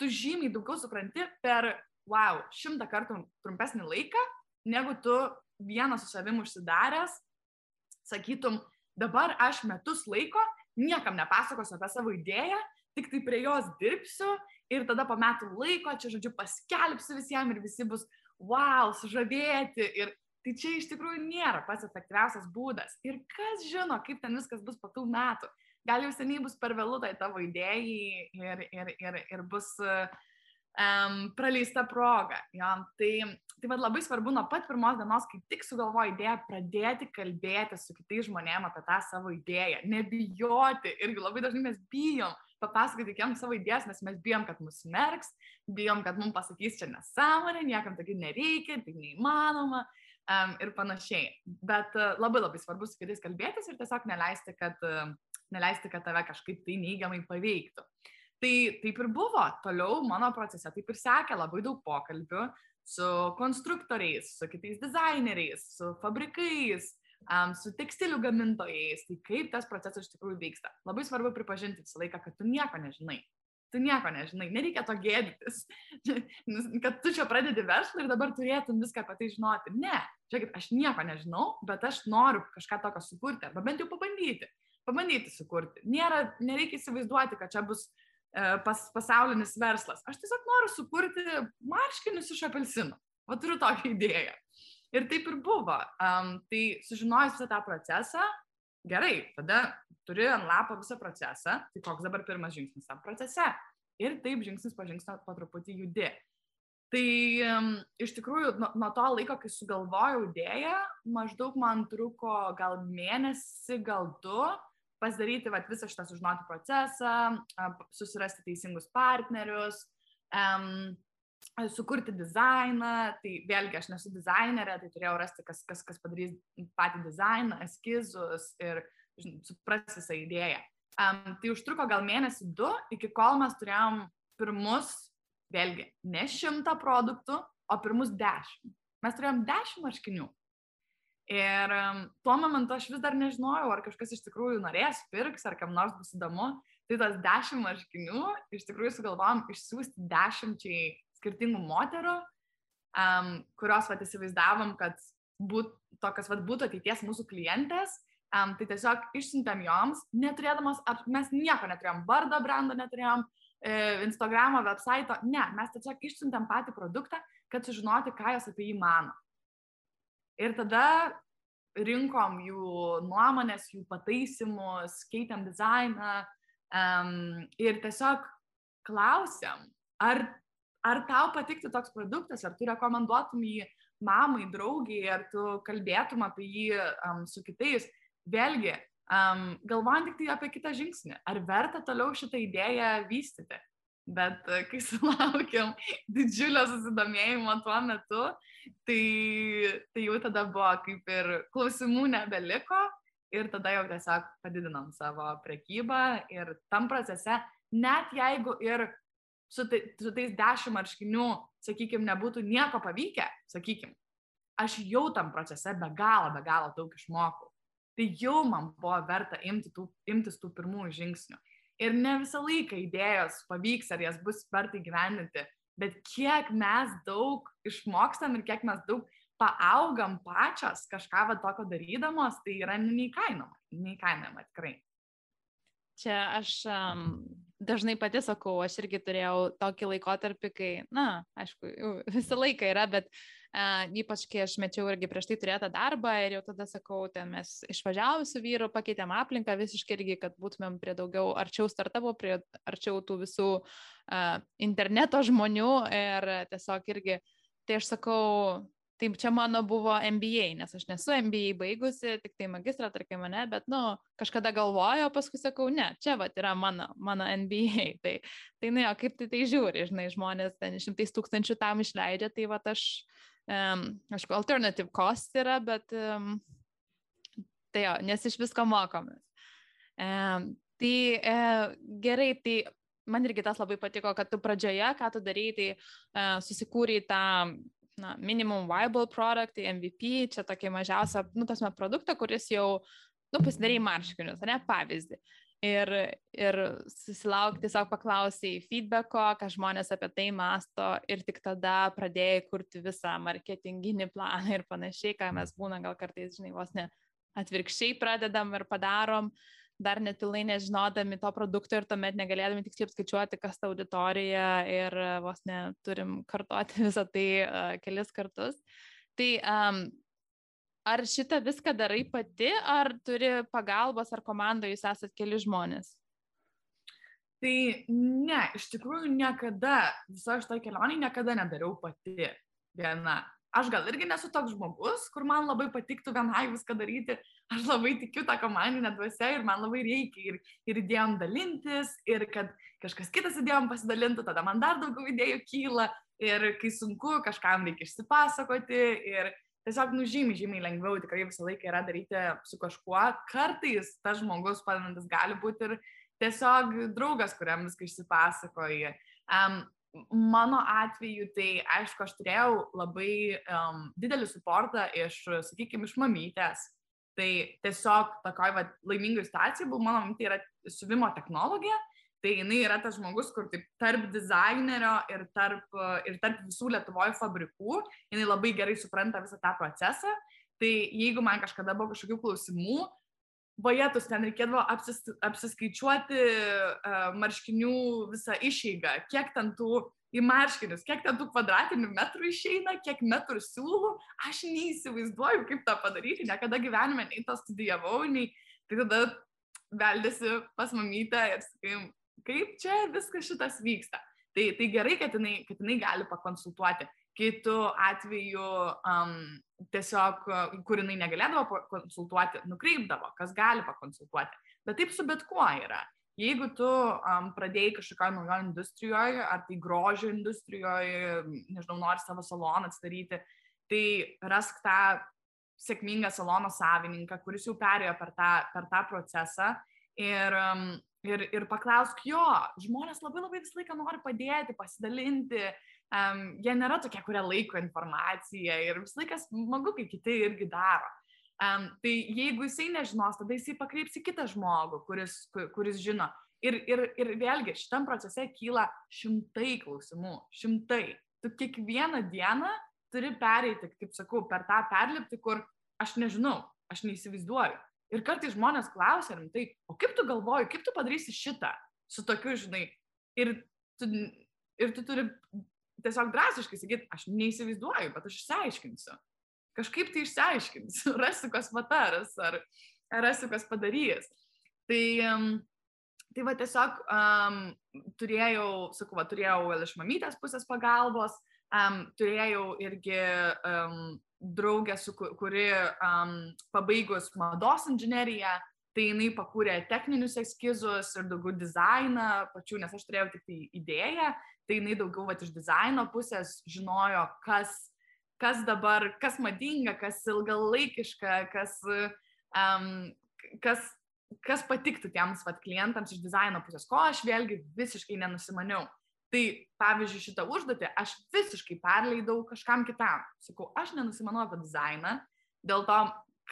Tu žymiai daugiau supranti per, wow, šimtą kartų trumpesnį laiką, negu tu vienas su savim užsidaręs, sakytum, dabar aš metus laiko niekam nepasakosiu apie savo idėją, tik tai prie jos dirbsiu ir tada po metų laiko čia, žodžiu, paskelbsiu visiems ir visi bus, wow, sužavėti ir Tai čia iš tikrųjų nėra pats efektyviausias būdas. Ir kas žino, kaip ten viskas bus po tų metų. Gal jau seniai bus per vėlų tai tavo idėjai ir, ir, ir, ir bus um, praleista proga. Jo. Tai, tai vad labai svarbu nuo pat pirmos dienos, kai tik sugalvoji idėją, pradėti kalbėti su kitais žmonėmis apie tą savo idėją. Nebijoti. Irgi labai dažnai mes bijom papasakoti kitiems savo idėjas, nes mes bijom, kad mus merks, bijom, kad mums pasakys čia nesąmonė, niekam taigi nereikia, tai neįmanoma um, ir panašiai. Bet uh, labai labai svarbu su kitais kalbėtis ir tiesiog neleisti, kad, uh, neleisti, kad tave kažkaip tai neigiamai paveiktų. Tai taip ir buvo. Toliau mano procese taip ir sekė labai daug pokalbių su konstruktoriais, su kitais dizaineriais, su fabrikais, um, su tekstilių gamintojais. Tai kaip tas procesas iš tikrųjų vyksta. Labai svarbu pripažinti visą laiką, kad tu nieko nežinai tu nieko nežinai, nereikia to gėdytis, kad tu čia pradedi verslą ir dabar turėtum viską apie tai žinoti. Ne, žiūrėkit, aš nieko nežinau, bet aš noriu kažką tokio sukurti, arba bent jau pabandyti, pabandyti sukurti. Nėra, nereikia įsivaizduoti, kad čia bus pas, pasaulinis verslas. Aš tiesiog noriu sukurti marškinius iš apelsinų. O turiu tokią idėją. Ir taip ir buvo. Um, tai sužinojus visą tą procesą, gerai, tada turi ant lapo visą procesą, tai koks dabar pirmas žingsnis tam procese. Ir taip žingsnis po žingsnio po truputį judi. Tai um, iš tikrųjų nuo, nuo to laiko, kai sugalvojau idėją, maždaug man truko gal mėnesį, gal du, pasidaryti vat, visą šitą sužinoti procesą, susirasti teisingus partnerius, um, sukurti dizainą, tai vėlgi aš nesu dizainerė, tai turėjau rasti, kas, kas, kas padarys patį dizainą, eskizus ir suprasti visą idėją. Um, tai užtruko gal mėnesį du, iki kol mes turėjom pirmus, vėlgi, ne šimtą produktų, o pirmus dešimt. Mes turėjom dešimt marškinių. Ir tuo momentu aš vis dar nežinojau, ar kažkas iš tikrųjų norės, pirks, ar kam nors bus įdomu. Tai tas dešimt marškinių iš tikrųjų sugalvojom išsiųsti dešimčiai skirtingų moterų, um, kurios vat, įsivaizdavom, kad būt, tokios vat, būtų ateities mūsų klientės. Um, tai tiesiog išsiuntėm joms, neturėdamas, mes nieko neturėjom, vardo brando neturėjom, e, Instagramo, website, ne, mes tiesiog išsiuntėm patį produktą, kad sužinoti, ką jos apie jį mano. Ir tada rinkom jų nuomonės, jų pataisimus, keitėm dizainą um, ir tiesiog klausėm, ar ar tau patiktų toks produktas, ar tu rekomenduotum jį mamai, draugiai, ar tu kalbėtum apie jį um, su kitais. Vėlgi, um, galvojant tik tai apie kitą žingsnį, ar verta toliau šitą idėją vystyti. Bet uh, kai sulaukėm didžiulio susidomėjimo tuo metu, tai, tai jau tada buvo kaip ir klausimų nebeliko ir tada jau tiesiog padidinom savo prekybą ir tam procese, net jeigu ir su, tai, su tais dešimt marškinių, sakykime, nebūtų nieko pavykę, sakykime, aš jau tam procese be galo, be galo daug išmokau. Tai jau man buvo verta imti tų, imtis tų pirmųjų žingsnių. Ir ne visą laiką idėjos pavyks, ar jas bus verta įgyvendinti, bet kiek mes daug išmokstam ir kiek mes daug paaugam pačios kažką va tokio darydamos, tai yra neįkainoma, neįkainoma tikrai. Čia aš um, dažnai pati sakau, aš irgi turėjau tokį laikotarpį, kai, na, aišku, visą laiką yra, bet uh, ypač kai aš mečiau irgi prieš tai turėtą darbą ir jau tada sakau, ten mes išvažiavom su vyru, pakeitėm aplinką visiškai irgi, kad būtumėm prie daugiau arčiau startupų, prie arčiau tų visų uh, interneto žmonių ir tiesiog irgi, tai aš sakau, Tai čia mano buvo MBA, nes aš nesu MBA baigusi, tik tai magistrą, tarkim, mane, bet, nu, kažkada galvoju, o paskui sakau, ne, čia va yra mano, mano MBA. Tai, tai nu jo, kaip tai tai žiūri, žinai, žmonės ten šimtais tūkstančių tam išleidžia, tai va aš, um, aišku, alternative cost yra, bet um, tai jo, nes iš visko mokomės. Um, tai uh, gerai, tai man irgi tas labai patiko, kad tu pradžioje, ką tu darai, tai uh, susikūrei tą na, minimum viable product, tai MVP, čia tokia mažiausia, nu, tasme produktą, kuris jau, nu, pasidarai marškinius, ne, pavyzdį. Ir, ir susilaukti tiesiog paklausiai feedbacko, ką žmonės apie tai masto ir tik tada pradėjai kurti visą marketinginį planą ir panašiai, ką mes būna gal kartais, žinai, vos ne atvirkščiai pradedam ir padarom. Dar netilai nežinodami to produkto ir tuomet negalėdami tiksliai apskaičiuoti, kas ta auditorija ir vos neturim kartuoti visą tai uh, kelis kartus. Tai um, ar šitą viską darai pati, ar turi pagalbos, ar komandoje jūs esate keli žmonės? Tai ne, iš tikrųjų niekada, viso šito kelionį niekada nedariau pati viena aš gal irgi nesu toks žmogus, kur man labai patiktų vienai viską daryti. Aš labai tikiu tą komandinę dvasę ir man labai reikia ir, ir idėjom dalintis, ir kad kažkas kitas idėjom pasidalintų, tada man dar daugiau idėjų kyla. Ir kai sunku, kažkam reikia išsipasakoti. Ir tiesiog, nu, žymiai, žymiai lengviau tikrai visą laiką yra daryti su kažkuo. Kartais tas žmogus padedantis gali būti ir tiesiog draugas, kuriam viską išsipasakoji. Um, mano atveju tai aišku, aš turėjau labai um, didelį suportą iš, sakykime, iš mamytės. Tai tiesiog tokoj va, laimingai situacijai buvo, mano mamytė yra siuvimo technologija, tai jinai yra tas žmogus, kur taip tarp dizainerio ir tarp, ir tarp visų Lietuvoje fabrikų, jinai labai gerai supranta visą tą procesą. Tai jeigu man kažkada buvo kažkokių klausimų, vajetus ten reikėdavo apsis, apsiskaičiuoti uh, marškinių visą išeigą, kiek ten tų į marškinius, kiek ten tų kvadratinių metrų išeina, kiek metrų siūlų, aš neįsivaizduoju, kaip tą padaryti, niekada gyvenime nei to studijavau, nei tai tada beldėsi pas mamytę ir sakai, kaip čia viskas šitas vyksta. Tai, tai gerai, kad jinai, kad jinai gali pakonsultuoti. Kitų atveju um, tiesiog, kur jinai negalėdavo konsultuoti, nukreipdavo, kas gali pakonsultuoti. Bet taip su bet kuo yra. Jeigu tu um, pradėjai kažkokioje naujoje industrijoje, ar tai grožio industrijoje, nežinau, nori savo saloną atsidaryti, tai rask tą sėkmingą salono savininką, kuris jau perėjo per tą, per tą procesą ir, um, ir, ir paklausk jo, žmonės labai labai visą laiką nori padėti, pasidalinti, um, jie nėra tokie, kurie laiko informaciją ir visą laiką smagu, kai kiti irgi daro. Um, tai jeigu jisai nežinos, tada jisai pakreips į kitą žmogų, kuris, kuris žino. Ir, ir, ir vėlgi, šitam procese kyla šimtai klausimų, šimtai. Tu kiekvieną dieną turi pereiti, kaip sakau, per tą perlipti, kur aš nežinau, aš neįsivaizduoju. Ir kartais žmonės klausia rimtai, o kaip tu galvoji, kaip tu padarysi šitą su tokiu, žinai, ir tu, ir tu turi tiesiog drastiškai sakyti, aš neįsivaizduoju, bet aš išsiaiškinsiu. Kažkaip tai išsiaiškinsiu, rasiu, kas mataras, ar, ar rasiu, kas padarys. Tai, tai va tiesiog um, turėjau, sakau, va, turėjau iš mamytės pusės pagalbos, um, turėjau irgi um, draugę, su, kuri um, pabaigus mados inžineriją, tai jinai pakūrė techninius eskizus ir daugiau dizainą pačių, nes aš turėjau tik tai idėją, tai jinai daugiau vat, iš dizaino pusės žinojo, kas, kas dabar, kas madinga, kas ilgalaikiška, kas, um, kas, kas patiktų tiems vat, klientams iš dizaino pusės, ko aš vėlgi visiškai nenusimaniau. Tai pavyzdžiui, šitą užduotį aš visiškai perleidau kažkam kitam. Sakau, aš nenusimanau apie dizainą, dėl to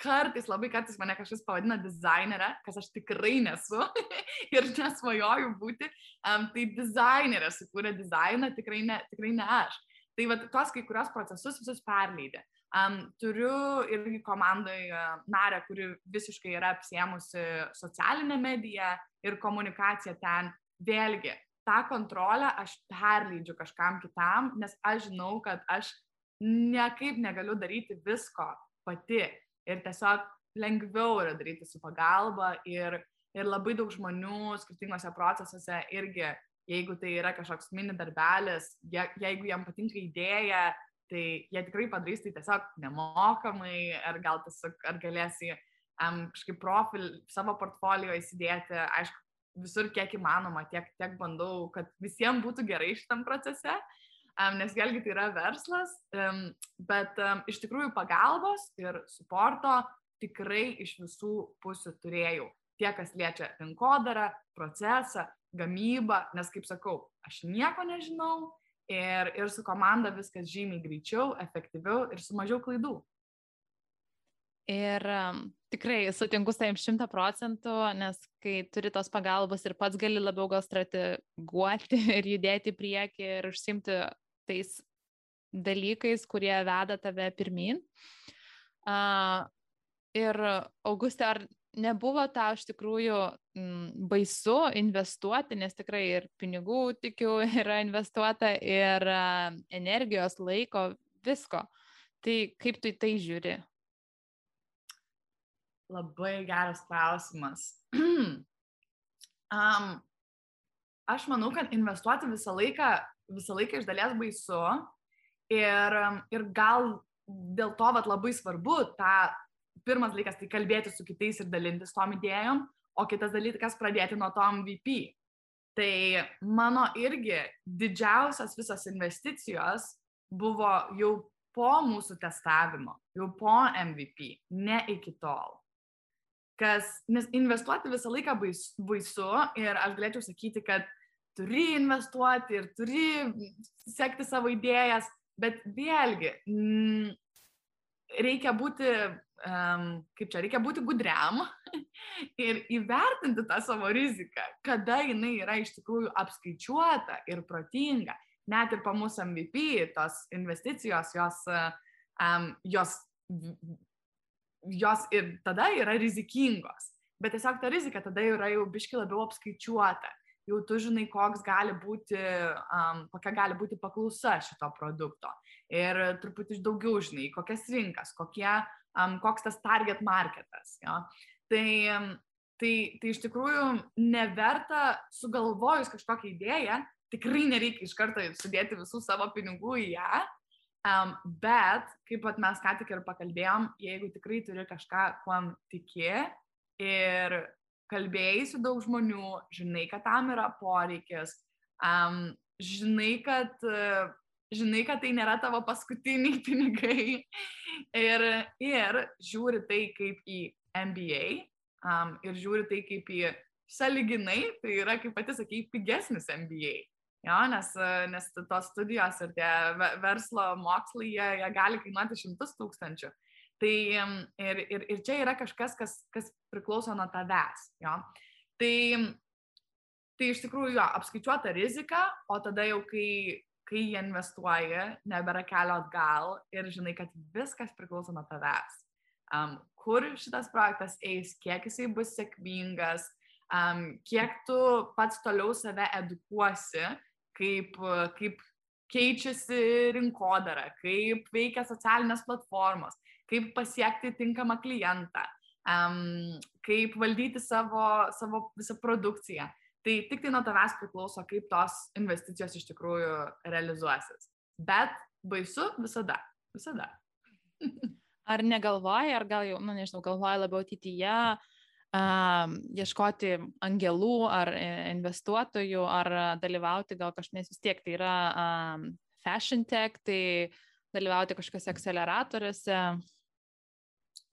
kartais, labai kartais mane kažkas pavadina dizainerę, kas aš tikrai nesu ir nesvajoju būti, um, tai dizainerė sukūrė dizainą, tikrai ne, tikrai ne aš. Tai va, tuos kai kurios procesus visus perleidė. Um, turiu irgi komandai uh, narę, kuri visiškai yra apsiemusi socialinę mediją ir komunikaciją ten. Vėlgi, tą kontrolę aš perleidžiu kažkam kitam, nes aš žinau, kad aš niekaip negaliu daryti visko pati. Ir tiesiog lengviau yra daryti su pagalba ir, ir labai daug žmonių skirtingose procesuose irgi, jeigu tai yra kažkoks mini darbelis, je, jeigu jam patinka idėja, tai jie tikrai padarys tai tiesiog nemokamai, ar gal tiesiog, ar galėsi um, kažkaip profil savo portfolio įsidėti, aišku, visur kiek įmanoma, tiek, tiek bandau, kad visiems būtų gerai šitam procese, um, nes vėlgi tai yra verslas, um, bet um, iš tikrųjų pagalbos ir suporto tikrai iš visų pusių turėjau. Tiek, kas liečia rinkodarą, procesą, gamybą, nes kaip sakau, aš nieko nežinau ir, ir su komanda viskas žymiai greičiau, efektyviau ir su mažiau klaidų. Ir tikrai sutinku su tavim šimta procentų, nes kai turi tos pagalbos ir pats gali labiau gal strateguoti ir judėti į priekį ir užsimti tais dalykais, kurie veda tave pirmin. Uh, ir Augustė, ar nebuvo tau iš tikrųjų m, baisu investuoti, nes tikrai ir pinigų, tikiu, yra investuota, ir uh, energijos, laiko, visko. Tai kaip tu į tai žiūri? Labai geras klausimas. um, aš manau, kad investuoti visą laiką, visą laiką iš dalies baisu ir, ir gal dėl to vat, labai svarbu tą, pirmas dalykas tai kalbėti su kitais ir dalintis tom idėjom, o kitas dalykas pradėti nuo to MVP. Tai mano irgi didžiausias visas investicijos buvo jau po mūsų testavimo, jau po MVP, ne iki tol kas, nes investuoti visą laiką bais, baisu ir aš galėčiau sakyti, kad turi investuoti ir turi sekti savo idėjas, bet vėlgi m, mm, reikia būti, um, kaip čia, reikia būti gudriam ir įvertinti tą savo riziką, kada jinai yra iš tikrųjų apskaičiuota ir protinga. Net ir pa mūsų MVP, tos investicijos, jos, um, jos jos ir tada yra rizikingos. Bet tiesiog ta rizika tada yra jau biški labiau apskaičiuota. jau tu žinai, koks gali būti, um, kokia gali būti paklausa šito produkto. Ir truputį daugiau žinai, kokias rinkas, kokie, um, koks tas target marketas. Jo. Tai, tai, tai iš tikrųjų neverta sugalvojus kažkokią idėją, tikrai nereikia iš karto sudėti visų savo pinigų į ją, Um, bet, kaip pat mes ką tik ir pakalbėjom, jeigu tikrai turi kažką, kuom tiki ir kalbėjai su daug žmonių, žinai, kad tam yra poreikis, um, žinai, kad, uh, žinai, kad tai nėra tavo paskutiniai pinigai ir, ir žiūri tai kaip į MBA um, ir žiūri tai kaip į saliginai, tai yra, kaip pati sakai, pigesnis MBA. Jo, nes, nes tos studijos ir tie verslo mokslai, jie, jie gali kainuoti šimtus tūkstančių. Tai ir, ir, ir čia yra kažkas, kas, kas priklauso nuo tavęs. Jo. Tai, tai iš tikrųjų jo, apskaičiuota rizika, o tada jau kai, kai jie investuoja, nebėra kelio atgal ir žinai, kad viskas priklauso nuo tavęs. Um, kur šitas projektas eis, kiek jisai bus sėkmingas, um, kiek tu pats toliau save edukuosi, kaip, kaip keičiasi rinkodara, kaip veikia socialinės platformos, kaip pasiekti tinkamą klientą, um, kaip valdyti savo, savo visą produkciją. Tai tik tai nuo tavęs priklauso, kaip tos investicijos iš tikrųjų realizuosis. Bet baisu visada, visada. ar negalvoji, ar gal jau, na nu, nežinau, galvoji labiau ateityje, ieškoti angelų ar e, investuotojų, ar dalyvauti gal kažkaip, vis tiek tai yra fashion tech, tai dalyvauti kažkokiuose akceleratoriuose.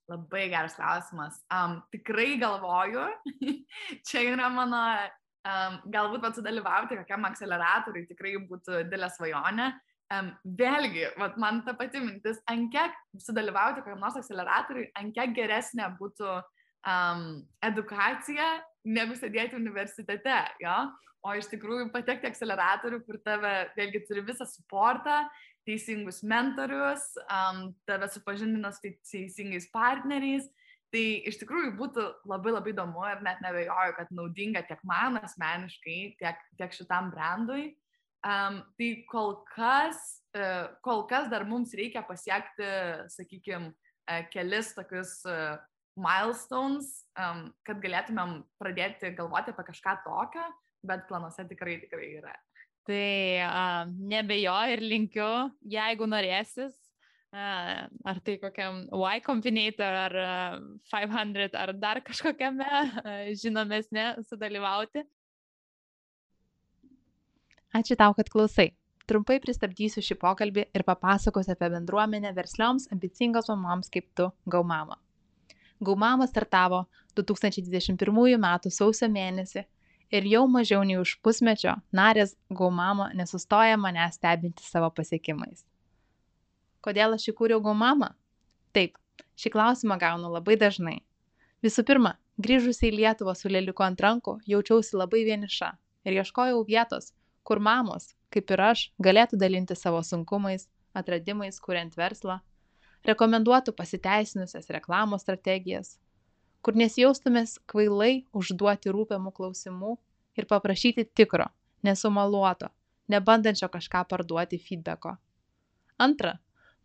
Labai geras klausimas. Um, tikrai galvoju, čia yra mano, um, galbūt pat sudalyvauti kokiam akceleratoriui tikrai būtų didelė svajonė. Um, vėlgi, vat, man ta pati mintis, ant kiek sudalyvauti kokiam nors akceleratoriui, ant kiek geresnė būtų uh, um, edukacija, negu sėdėti universitete, jo? o iš tikrųjų patekti akceleratorių, kur tave vėlgi turi visą suportą, teisingus mentorius, um, tave supažindina su teisingais partneriais. Tai iš tikrųjų būtų labai labai įdomu ir net nebejoju, kad naudinga tiek man asmeniškai, tiek, tiek šitam brandui. Um, tai kol kas, uh, kol kas dar mums reikia pasiekti, sakykime, uh, kelis tokius uh, milestones, um, kad galėtumėm pradėti galvoti apie kažką tokio, bet planuose tikrai, tikrai yra. Tai uh, nebejoju ir linkiu, jeigu norėsis, uh, ar tai kokiam Y Combinator, ar uh, 500, ar dar kažkokiame uh, žinomesnė sudalyvauti. Ačiū tau, kad klausai. Trumpai pristabdysiu šį pokalbį ir papasakosiu apie bendruomenę verslioms ambicingos mamoms kaip tu, Gaumama. Gaumama startavo 2021 m. sausio mėnesį ir jau mažiau nei už pusmečio narės Gaumama nesustoja mane stebinti savo pasiekimais. Kodėl aš įkūriau Gaumamą? Taip, šį klausimą gaunu labai dažnai. Visų pirma, grįžusi į Lietuvą su lėliuku ant rankų, jaučiausi labai vieniša ir ieškojau vietos, kur mamos, kaip ir aš, galėtų dalinti savo sunkumais, atradimais, kuriant verslą rekomenduotų pasiteisinusias reklamos strategijas, kur nesijaustumės kvailai užduoti rūpiamų klausimų ir paprašyti tikro, nesumaluoto, nebandančio kažką parduoti feedbacko. Antra,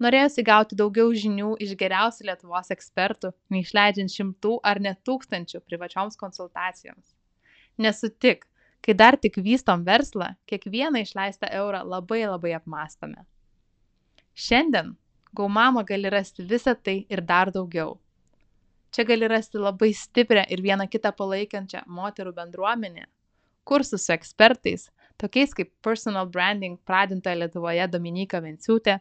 norėjusi gauti daugiau žinių iš geriausių Lietuvos ekspertų, neišleidžiant šimtų ar net tūkstančių privačioms konsultacijoms. Nesutik, kai dar tik vystom verslą, kiekvieną išleistą eurą labai labai apmastome. Šiandien Gaumama gali rasti visą tai ir dar daugiau. Čia gali rasti labai stiprią ir vieną kitą palaikančią moterų bendruomenę, kursus su ekspertais, tokiais kaip personal branding pradintoje Lietuvoje Dominika Venciūtė,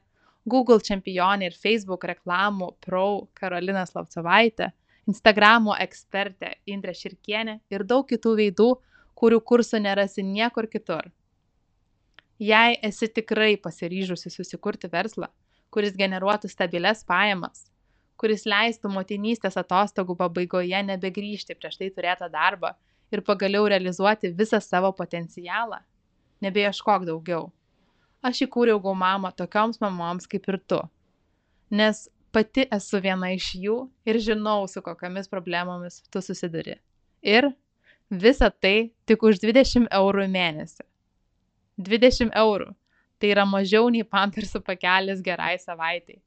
Google čempionė ir Facebook reklamų pro Karolina Slavcovaitė, Instagramo ekspertė Indrė Širkienė ir daug kitų veidų, kurių kursų nerasi niekur kitur. Jei esi tikrai pasiryžusi susikurti verslą, kuris generuotų stabilias pajamas, kuris leistų motinystės atostogų pabaigoje nebegrįžti prieš tai turėtą darbą ir pagaliau realizuoti visą savo potencialą. Nebeieškok daugiau. Aš įkūriau gaumamą tokioms mamoms kaip ir tu, nes pati esu viena iš jų ir žinau, su kokiamis problemomis tu susiduri. Ir Visa tai tik už 20 eurų mėnesį. 20 eurų. Tai yra mažiau nei pampersų pakelis gerai savaitai.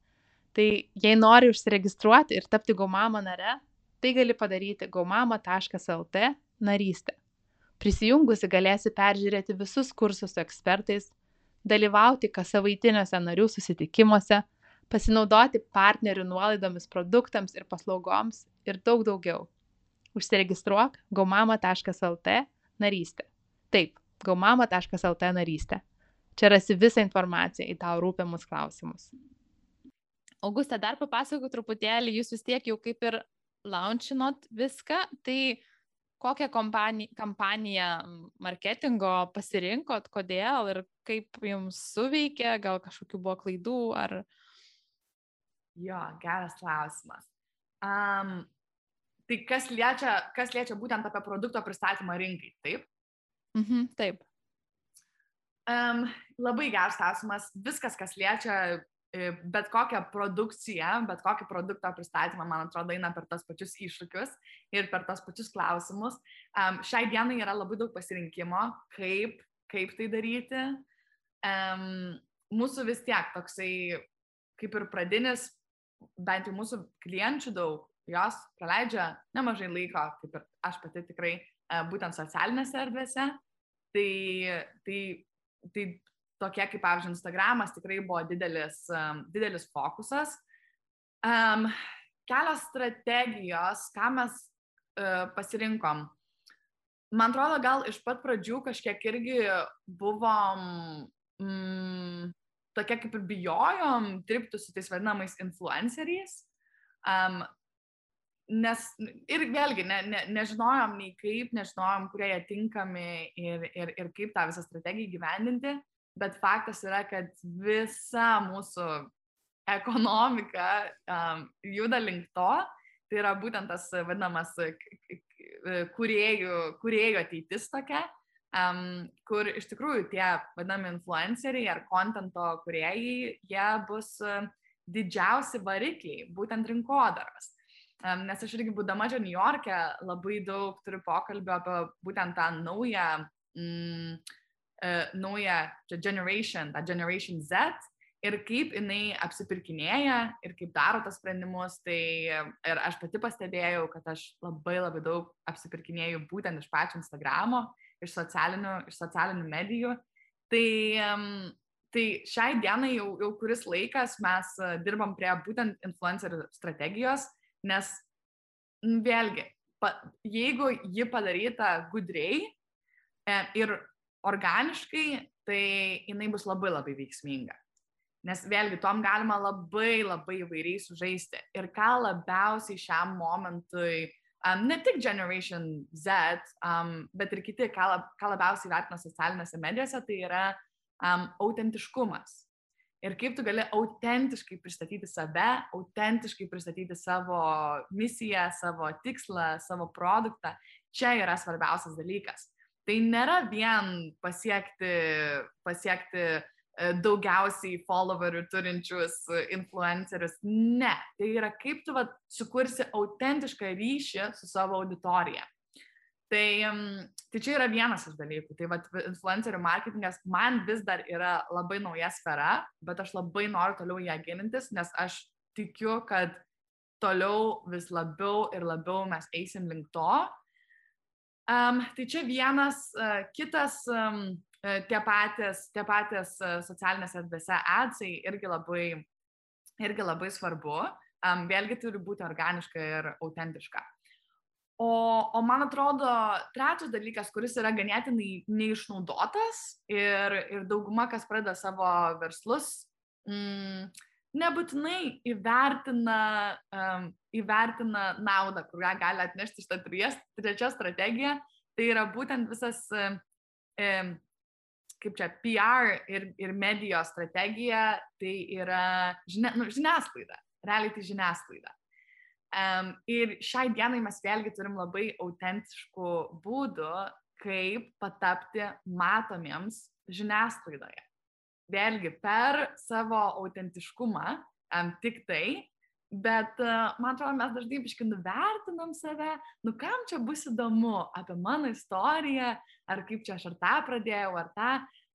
Tai jei nori užsiregistruoti ir tapti Gaumama nare, tai gali padaryti gaumama.lt narystę. Prisijungusi galėsi peržiūrėti visus kursus su ekspertais, dalyvauti kas savaitiniuose narių susitikimuose, pasinaudoti partnerių nuolaidomis produktams ir paslaugoms ir daug daugiau. Užsiregistruok gaumama.lt narystę. Taip, gaumama.lt narystę. Čia rasi visą informaciją į tau rūpiamus klausimus. Augusta, dar papasakok truputėlį, jūs vis tiek jau kaip ir launchinot viską, tai kokią kompaniją, kampaniją marketingo pasirinkot, kodėl ir kaip jums suveikė, gal kažkokių buvo klaidų ar... Jo, geras klausimas. Um, tai kas liečia, kas liečia būtent apie produkto pristatymą rinkai, taip? Mhm, taip. Um, labai geras klausimas. Viskas, kas liečia e, bet kokią produkciją, bet kokį produkto pristatymą, man atrodo, eina per tos pačius iššūkius ir per tos pačius klausimus. Um, šiai dienai yra labai daug pasirinkimo, kaip, kaip tai daryti. Um, mūsų vis tiek toksai, kaip ir pradinis, bent jau mūsų klienčių daug, jos praleidžia nemažai laiko, kaip ir aš pati tikrai, e, būtent socialinėse erdvėse. Tai, tai tai tokie kaip, pavyzdžiui, Instagramas tikrai buvo didelis, um, didelis fokusas. Um, kelios strategijos, ką mes uh, pasirinkom. Man atrodo, gal iš pat pradžių kažkiek irgi buvom mm, tokie kaip ir bijojom dirbti su tais vadinamais influenceriais. Um, nes ir vėlgi ne, ne, nežinojom nei kaip, nežinojom, kurie jie tinkami ir, ir, ir kaip tą visą strategiją gyvendinti, bet faktas yra, kad visa mūsų ekonomika um, juda link to, tai yra būtent tas vadinamas kuriejų, kuriejų ateitis tokia, um, kur iš tikrųjų tie vadinami influenceriai ar kontento kuriejai, jie bus didžiausi varikliai būtent rinkodaros. Nes aš irgi būdama čia New York'e labai daug turiu pokalbio apie būtent tą naują, mm, uh, naują generation, tą Generation Z ir kaip jinai apsipirkinėja ir kaip daro tas sprendimus. Tai ir aš pati pastebėjau, kad aš labai labai daug apsipirkinėjau būtent iš pačio Instagramo, iš socialinių, iš socialinių medijų. Tai, um, tai šiai dienai jau, jau kuris laikas mes dirbam prie būtent influencerių strategijos Nes vėlgi, pa, jeigu ji padaryta gudriai e, ir organiškai, tai jinai bus labai labai veiksminga. Nes vėlgi, tom galima labai labai įvairiai sužaisti. Ir ką labiausiai šiam momentui, um, ne tik Generation Z, um, bet ir kiti, ką, lab, ką labiausiai vertina socialinėse medijose, tai yra um, autentiškumas ir kaip tu gali autentiškai pristatyti save, autentiškai pristatyti savo misiją, savo tikslą, savo produktą. Čia yra svarbiausias dalykas. Tai nėra vien pasiekti, pasiekti e, daugiausiai followerių turinčius influencerius. Ne, tai yra kaip tu vat, sukursi autentišką ryšį su savo auditorija. Tai, tai čia yra vienas iš dalykų. Tai vat, influencerių marketingas man vis dar yra labai nauja sfera, bet aš labai noriu toliau ją gilintis, nes aš tikiu, kad toliau vis labiau ir labiau mes eisim link to. Um, tai čia vienas, uh, kitas, um, tie patys, tie patys uh, socialinėse erdvėse adsai irgi labai, irgi labai svarbu. Um, vėlgi turi būti organiška ir autentiška. O, o man atrodo, trečias dalykas, kuris yra ganėtinai neišnaudotas ir, ir dauguma, kas pradeda savo verslus, mm, nebūtinai įvertina, um, įvertina naudą, kurią gali atnešti šitą trečią strategiją. Tai yra būtent visas, um, kaip čia, PR ir, ir medijos strategija, tai yra žinia, nu, žiniasklaida, realiai tai žiniasklaida. Um, ir šiai dienai mes vėlgi turim labai autentiškų būdų, kaip patapti matomiems žiniasklaidoje. Vėlgi per savo autentiškumą, um, tik tai Bet uh, man atrodo, mes dažnai biškai nuvertinam save, nu kam čia bus įdomu apie mano istoriją, ar kaip čia aš ar tą pradėjau, ar tą.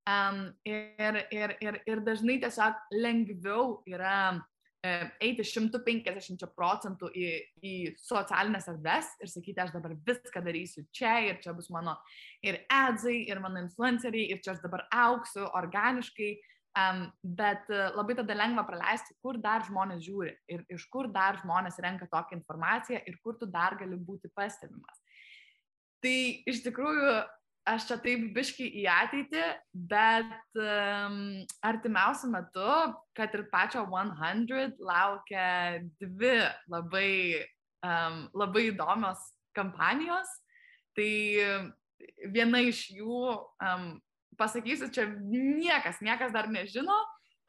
Um, ir, ir, ir, ir dažnai tiesiog lengviau yra eiti 150 procentų į, į socialinės erdves ir sakyti, aš dabar viską darysiu čia ir čia bus mano ir edzai, ir mano influenceriai, ir čia aš dabar auksiu organiškai. Um, bet uh, labai tada lengva praleisti, kur dar žmonės žiūri ir iš kur dar žmonės renka tokią informaciją ir kur tu dar gali būti pastebimas. Tai iš tikrųjų aš čia taip biški į ateitį, bet um, artimiausiu metu, kad ir pačio 100 laukia dvi labai, um, labai įdomios kampanijos. Tai viena iš jų um, pasakysiu, čia niekas, niekas dar nežino,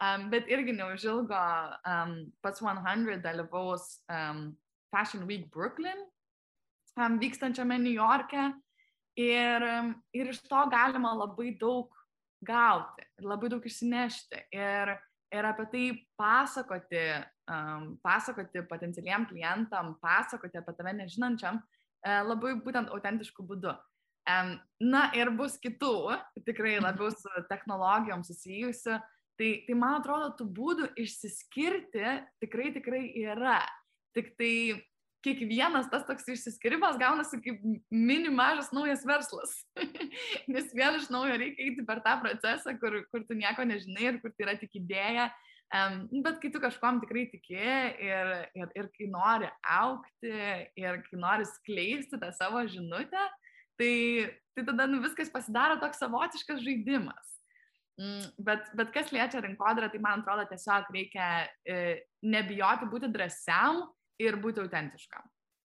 um, bet irgi neužilgo um, pats 100 dalyvaus um, Fashion Week Brooklyn um, vykstančiame New York'e ir, um, ir iš to galima labai daug gauti labai daug išsinešti ir, ir apie tai pasakoti, um, pasakoti potencialiem klientam, pasakoti apie tave nežinančiam uh, labai būtent autentiškų būdų. Na ir bus kitų, tikrai labiau su technologijom susijusių. Tai, tai man atrodo, tų būdų išsiskirti tikrai tikrai yra. Tik tai kiekvienas tas toks išsiskirimas gaunasi kaip mini mažas naujas verslas. Nes vėl iš naujo reikia eiti per tą procesą, kur, kur tu nieko nežinai ir kur tai yra tik idėja. Um, bet kai tu kažkom tikrai tiki ir, ir, ir kai nori aukti ir kai nori skleisti tą savo žinutę, Tai, tai tada nu, viskas pasidaro toks savotiškas žaidimas. Mm, bet, bet kas liečia rinkodarą, tai man atrodo tiesiog reikia e, nebijoti būti drąsiam ir būti autentiškam.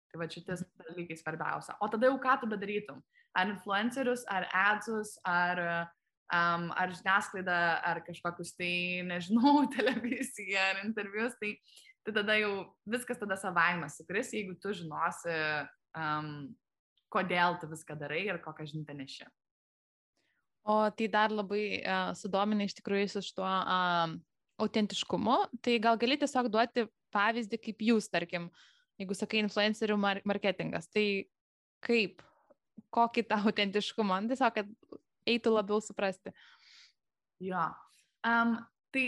Tai va šitas dalykai svarbiausia. O tada jau ką tu bedarytum? Ar influencerius, ar adsus, ar, um, ar žiniasklaidą, ar kažkokius tai, nežinau, televiziją, ar intervius, tai, tai tada jau viskas tada savaime sukris, jeigu tu žinosi, um, kodėl tu viską darai ir kokią žinutę neši. O tai dar labai uh, sudomina iš tikrųjų su šituo uh, autentiškumu. Tai gal gali tiesiog duoti pavyzdį, kaip jūs, tarkim, jeigu sakai influencerių mar marketingas, tai kaip, kokį tą autentiškumą, nu, tiesiog, kad eitų labiau suprasti. Jo. Um, tai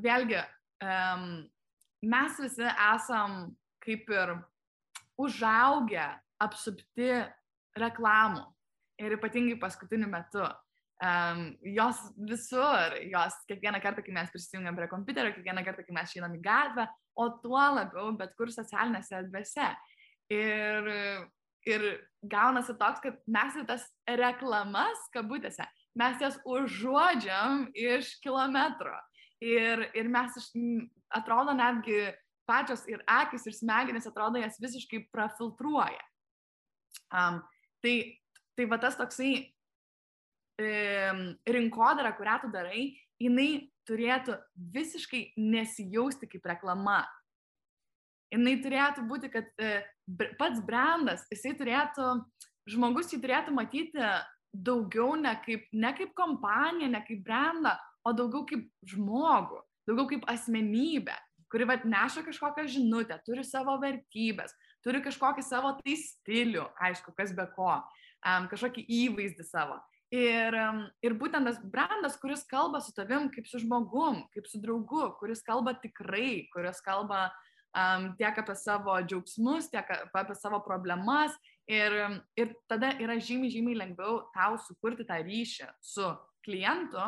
vėlgi, um, mes visi esam kaip ir užaugę apsupti reklamų. Ir ypatingai paskutiniu metu. Um, jos visur, jos kiekvieną kartą, kai mes prisijungiam prie kompiuterio, kiekvieną kartą, kai mes išeinam į gatvę, o tuo labiau bet kur socialinėse erdvėse. Ir, ir gaunasi toks, kad mes į tas reklamas, kabutėse, mes jas užuodžiam iš kilometro. Ir, ir mes iš, atrodo netgi pačios ir akis, ir smegenys atrodo jas visiškai prafiltruoja. Um, tai, tai va tas toksai e, rinkodara, kurią tu darai, jinai turėtų visiškai nesijausti kaip reklama. Jinai turėtų būti, kad e, pats brandas, jisai turėtų, žmogus jį turėtų matyti daugiau ne kaip, ne kaip kompaniją, ne kaip brandą, o daugiau kaip žmogų, daugiau kaip asmenybę, kuri vat, neša kažkokią žinutę, turi savo vertybės, turi kažkokį savo tai stilių, aišku, kas be ko, um, kažkokį įvaizdį savo. Ir, ir būtent tas brandas, kuris kalba su tavim kaip su žmogum, kaip su draugu, kuris kalba tikrai, kuris kalba um, tiek apie savo džiaugsmus, tiek apie savo problemas. Ir, ir tada yra žymiai, žymiai lengviau tau sukurti tą ryšį su klientu,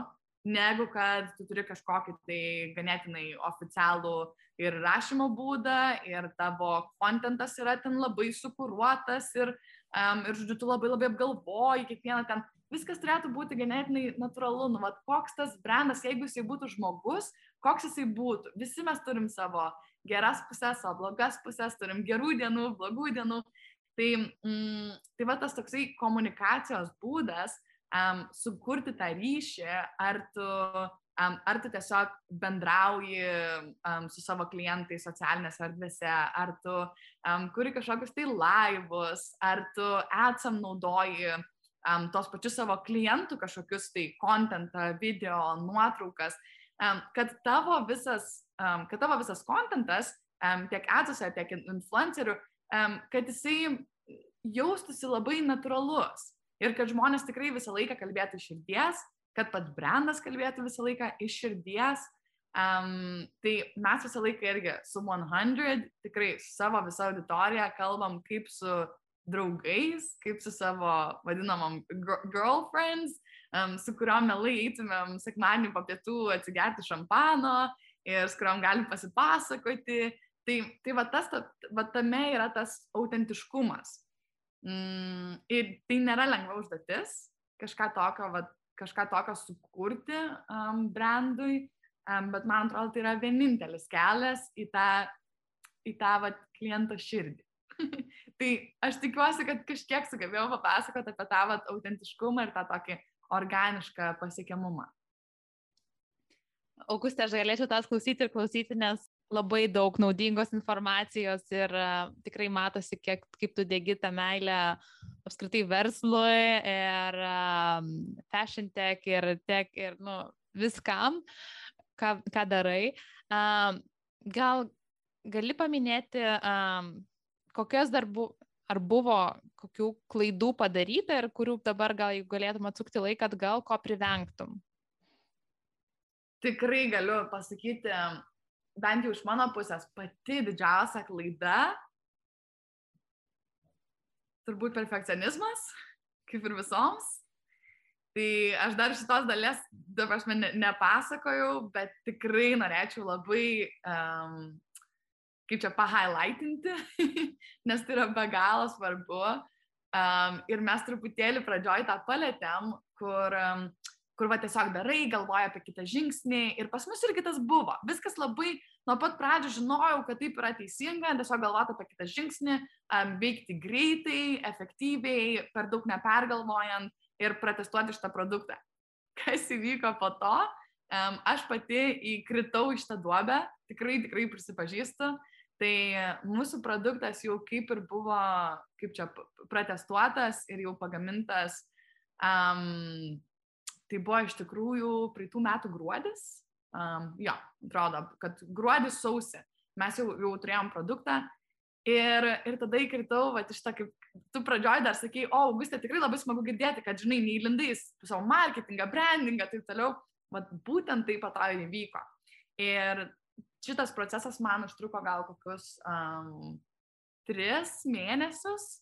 negu kad tu turi kažkokį tai ganėtinai oficialų ir rašymo būdą, ir tavo kontentas yra ten labai sukūruotas ir, um, ir žodžiu, tu labai labai apgalvoji kiekvieną ten. Viskas turėtų būti ganėtinai natūralu, nu, vat, koks tas brandas, jeigu jisai būtų žmogus, koks jisai būtų. Visi mes turim savo geras pusės, savo blogas pusės, turim gerų dienų, blogų dienų. Tai, mm, tai va tas toksai komunikacijos būdas, um, sukurti tą ryšį, ar tu um, ar tu tiesiog bendrauji um, su savo klientais socialinėse erdvėse, ar tu um, kuri kažkokius tai laivus, ar tu atsam naudoji um, tos pačius savo klientų kažkokius tai kontentą, video, nuotraukas, um, kad tavo visas, um, kad tavo visas kontentas um, tiek atsose, tiek influencerių, um, kad jisai jaustųsi labai natūralus ir kad žmonės tikrai visą laiką kalbėtų iš širdies, kad pats brandas kalbėtų visą laiką iš širdies. Um, tai mes visą laiką irgi su 100, tikrai su savo visą auditoriją kalbam kaip su draugais, kaip su savo vadinamom girlfriends, um, su kuriuom melai eitumėm sekmadienį po pietų atsigerti šampano ir su kuriuom galim pasipasakoti. Tai, tai va, tas, va tame yra tas autentiškumas. Mm, ir tai nėra lengva užduotis kažką tokio, va, kažką tokio sukurti um, brandui, um, bet man atrodo, tai yra vienintelis kelias į tą, į tą va, kliento širdį. tai aš tikiuosi, kad kažkiek sugebėjau papasakoti apie tą vat, autentiškumą ir tą tokį organišką pasiekiamumą. Augustė, aš galėčiau tas klausyti ir klausyti, nes labai daug naudingos informacijos ir uh, tikrai matosi, kiek, kaip tu dėgi tą meilę apskritai verslui ir um, fashion tech ir tech ir nu, viskam, ką, ką darai. Um, gal gali paminėti, um, kokios dar bu, ar buvo kokių klaidų padaryta ir kurių dabar gal galėtum atsukti laiką atgal, ko privengtum? Tikrai galiu pasakyti, bent jau iš mano pusės, pati didžiausia klaida turbūt perfekcionizmas, kaip ir visoms. Tai aš dar šitos dalies, dabar aš ne, nepasakojau, bet tikrai norėčiau labai um, kaip čia pahighlightinti, nes tai yra be galo svarbu. Um, ir mes truputėlį pradžioj tą palėtėm, kur, um, kur va tiesiog darai, galvoja apie kitą žingsnį ir pas mus irgi tas buvo. Viskas labai, nuo pat pradžių žinojau, kad taip yra teisinga, tiesiog galvoti apie kitą žingsnį, um, veikti greitai, efektyviai, per daug nepergalvojant ir protestuoti šitą produktą. Kas įvyko po to? Um, aš pati įkritau į šitą duobę, tikrai, tikrai prisipažįstu. Tai mūsų produktas jau kaip ir buvo, kaip čia, protestuotas ir jau pagamintas. Um, tai buvo iš tikrųjų praeitų metų gruodis. Um, jo, atrodo, kad gruodis sausį mes jau, jau turėjom produktą. Ir, ir tada įkritau, va, iš to, kaip tu pradžioj dar sakai, o, Augustė, tikrai labai smagu girdėti, kad, žinai, neįlindai savo marketingą, brandingą ir taip toliau. Vat būtent taip pat to įvyko. Ir šitas procesas man užtruko gal kokius um, tris mėnesius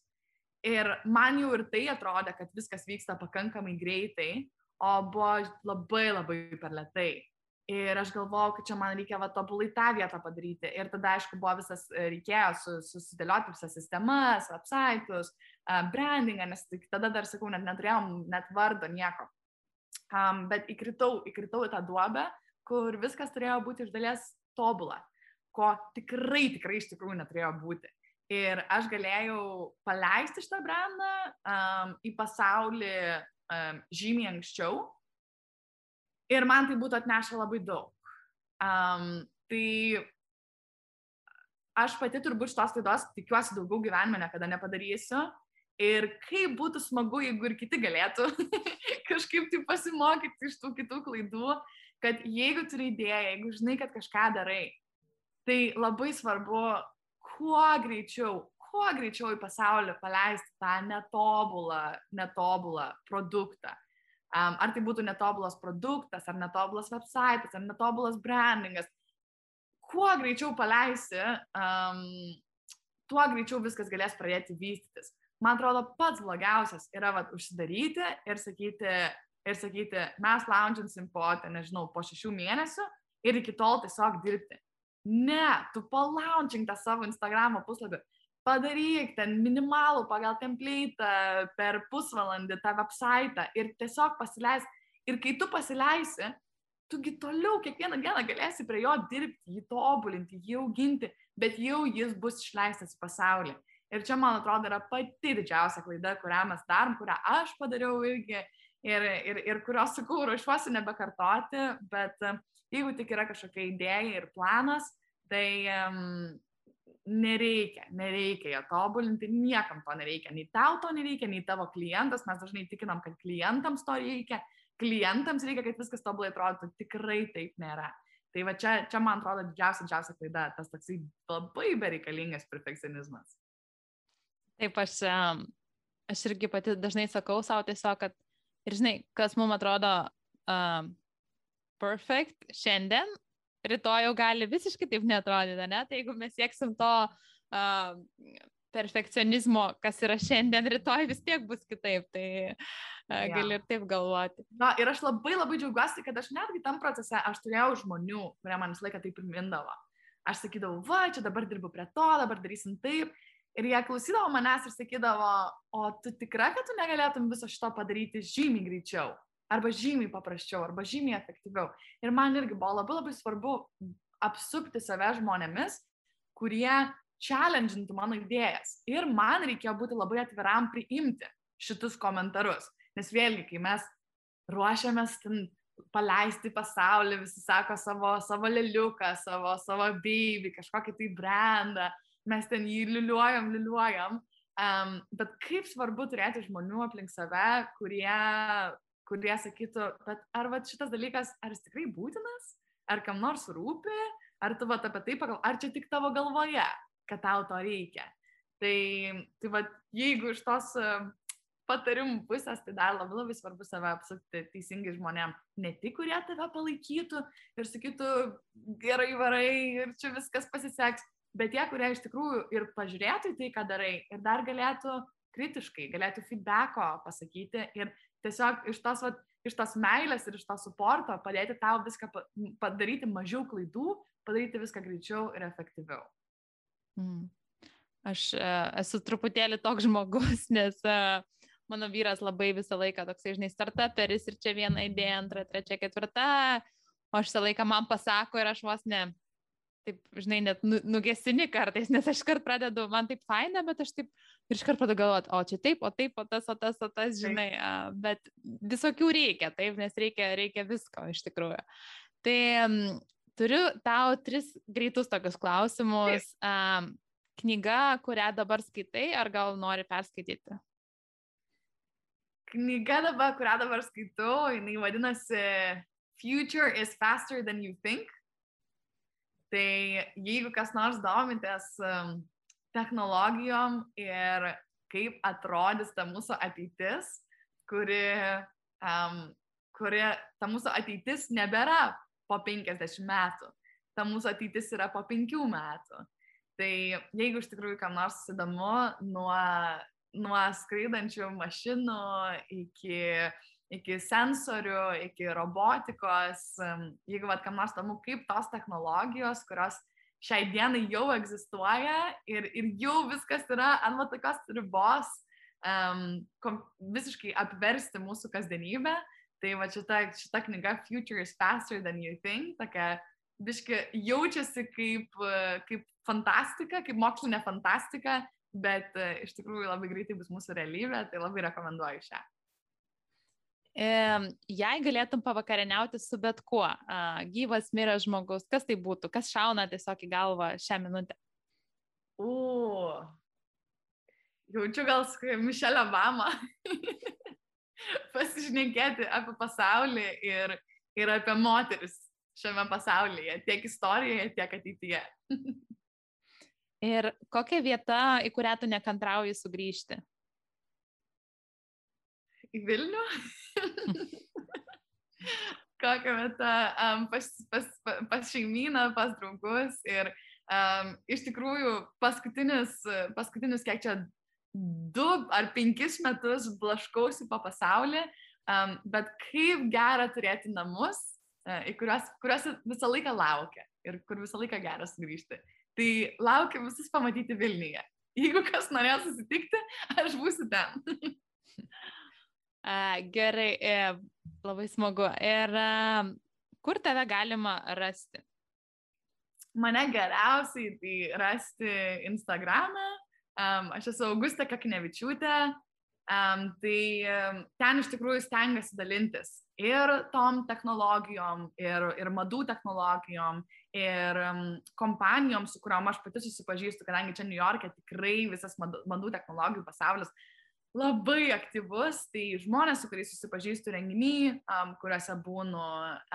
ir man jau ir tai atrodė, kad viskas vyksta pakankamai greitai, o buvo labai labai per lietai. Ir aš galvojau, kad čia man reikia va tobulai tą vietą padaryti. Ir tada, aišku, buvo visas, e, reikėjo susidėlioti visas sistemas, websaitus, brandingą, nes tada dar, sakau, net neturėjom net vardo nieko. Um, bet įkritau, įkritau į tą duobę, kur viskas turėjo būti iš dalies tobulą, ko tikrai, tikrai iš tikrųjų neturėjo būti. Ir aš galėjau paleisti šitą brandą um, į pasaulį um, žymiai anksčiau ir man tai būtų atnešę labai daug. Um, tai aš pati turbūt šitos klaidos tikiuosi daugiau gyvenime niekada nepadarysiu. Ir kaip būtų smagu, jeigu ir kiti galėtų kažkaip tai pasimokyti iš tų kitų klaidų kad jeigu turi idėją, jeigu žinai, kad kažką darai, tai labai svarbu kuo greičiau, kuo greičiau į pasaulį paleisti tą netobulą, netobulą produktą. Um, ar tai būtų netobulas produktas, ar netobulas websitas, ar netobulas brandingas. Kuo greičiau paleisi, um, tuo greičiau viskas galės pradėti vystytis. Man atrodo, pats blogiausias yra vat, užsidaryti ir sakyti, ir sakyti, mes launčinsim po, ten, nežinau, po šešių mėnesių ir iki tol tiesiog dirbti. Ne, tu palaunčink tą savo Instagram puslapį, padaryk ten minimalų pagal template per pusvalandį tą website ir tiesiog pasileisk. Ir kai tu pasileisi, tugi toliau kiekvieną dieną galėsi prie jo dirbti, jį tobulinti, jį auginti, bet jau jis bus išleistas į pasaulį. Ir čia, man atrodo, yra pati didžiausia klaida, kurią mes darom, kurią aš padariau irgi ir, ir, ir kurios, sakau, ruošiuosi nebekartoti, bet e, jeigu tik yra kažkokia idėja ir planas, tai um, nereikia, nereikia jo tobulinti, niekam to nereikia, nei tau to nereikia, nei tavo klientas, mes dažnai tikinam, kad klientams to reikia, klientams reikia, kad viskas tobulai atrodytų, tikrai taip nėra. Tai va čia, čia man atrodo didžiausia, didžiausia klaida, tas toksai labai bereikalingas perfekcionizmas. Taip, aš, aš irgi pati dažnai sakau savo tiesiog, kad ir žinai, kas mums atrodo um, perfect šiandien, rytoj jau gali visiškai taip netrodyti, ne? Tai jeigu mes sieksim to uh, perfekcionizmo, kas yra šiandien, rytoj vis tiek bus kitaip, tai uh, ja. gali ir taip galvoti. Na, ir aš labai labai džiaugiuosi, kad aš netgi tam procese, aš turėjau žmonių, kurie man visą laiką taip primindavo. Aš sakydavau, va, čia dabar dirbu prie to, dabar darysim taip. Ir jie klausydavo manęs ir sakydavo, o tu tikra, kad tu negalėtum viso šito padaryti žymiai greičiau arba žymiai paprasčiau, arba žymiai efektyviau. Ir man irgi buvo labai labai svarbu apsupti save žmonėmis, kurie challengintų mano idėjas. Ir man reikėjo būti labai atviram priimti šitus komentarus. Nes vėlgi, kai mes ruošiamės paleisti pasaulį, visi sako savo, savo leliuką, savo, savo baby, kažkokį tai brandą, mes ten jį liuliuojam, liuliuojam. Um, bet kaip svarbu turėti žmonių aplink save, kurie kurie sakytų, bet ar va, šitas dalykas, ar jis tikrai būtinas, ar kam nors rūpi, ar tu va apie tai pagal, ar čia tik tavo galvoje, kad tau to reikia. Tai, tai va, jeigu iš tos patarimų pusės, tai dar labai labai svarbu save apsukti teisingai žmonėm. Ne tik, kurie tave palaikytų ir sakytų, gerai varai ir čia viskas pasiseks, bet tie, kurie iš tikrųjų ir pažiūrėtų į tai, ką darai ir dar galėtų kritiškai, galėtų feedbacko pasakyti ir tiesiog iš tos, vat, iš tos meilės ir iš to suporto padėti tau viską padaryti mažiau klaidų, padaryti viską greičiau ir efektyviau. Mm. Aš uh, esu truputėlį toks žmogus, nes uh, mano vyras labai visą laiką toksai, žinai, startuperis ir čia viena idėja, antra, trečia, ketvirta, o aš visą laiką man pasako ir aš vos ne, taip, žinai, net nu, nugesini kartais, nes aš kart pradedu, man taip faina, bet aš taip ir iškart pradedu galvoti, o čia taip, o taip, o tas, o tas, o tas, žinai, taip. bet visokių reikia, taip, nes reikia, reikia visko iš tikrųjų. Tai turiu tau tris greitus tokius klausimus. Um, knyga, kurią dabar skaitai, ar gal nori perskaityti? Knyga dabar, kurią dabar skaitau, jinai vadinasi Future is faster than you think. Tai jeigu kas nors domitės um, technologijom ir kaip atrodys ta mūsų ateitis, kuri, um, kuri ta mūsų ateitis nebėra po 50 metų, ta mūsų ateitis yra po 5 metų. Tai jeigu iš tikrųjų kam nors įdomu, nuo, nuo skraidančių mašinų iki iki sensorių, iki robotikos, jeigu vad kam nors įdomu, kaip tos technologijos, kurios šiai dienai jau egzistuoja ir, ir jau viskas yra ant va tokios ribos um, kom, visiškai apversti mūsų kasdienybę. Tai va šita, šita knyga Future is faster than you think, tokia biški jaučiasi kaip, kaip fantastika, kaip mokslinė fantastika, bet uh, iš tikrųjų labai greitai bus mūsų realybė, tai labai rekomenduoju šią. Jei galėtum pavakarieniauti su bet kuo, gyvas, miręs žmogus, kas tai būtų, kas šauna tiesiog į galvą šią minutę? U, jaučiu gal Mišelę Obamą pasišnekėti apie pasaulį ir, ir apie moteris šiame pasaulyje, tiek istorijoje, tiek ateityje. ir kokia vieta, į kurią tu nekantrauji sugrįžti? Į Vilnių? kokią vietą um, pas, pas, pas šeimyną, pas draugus. Ir um, iš tikrųjų paskutinius, paskutinius kiek čia du ar penkis metus blaškausi po pasaulį, um, bet kaip gera turėti namus, uh, į kuriuos, kuriuos visą laiką laukia ir kur visą laiką gera sugrįžti. Tai laukiu visus pamatyti Vilniuje. Jeigu kas norės susitikti, aš būsiu ten. Gerai, e, labai smagu. Ir kur tave galima rasti? Mane geriausiai tai rasti Instagram'e. Um, aš esu Augusta Kaknevičiūtė. Um, tai um, ten iš tikrųjų stengiasi dalintis ir tom technologijom, ir, ir madų technologijom, ir um, kompanijom, su kuriuom aš pati susipažįstu, kadangi čia New York'e tikrai visas madų, madų technologijų pasaulis labai aktyvus, tai žmonės, su kuriais susipažįstu renginiai, um, kuriuose būnu,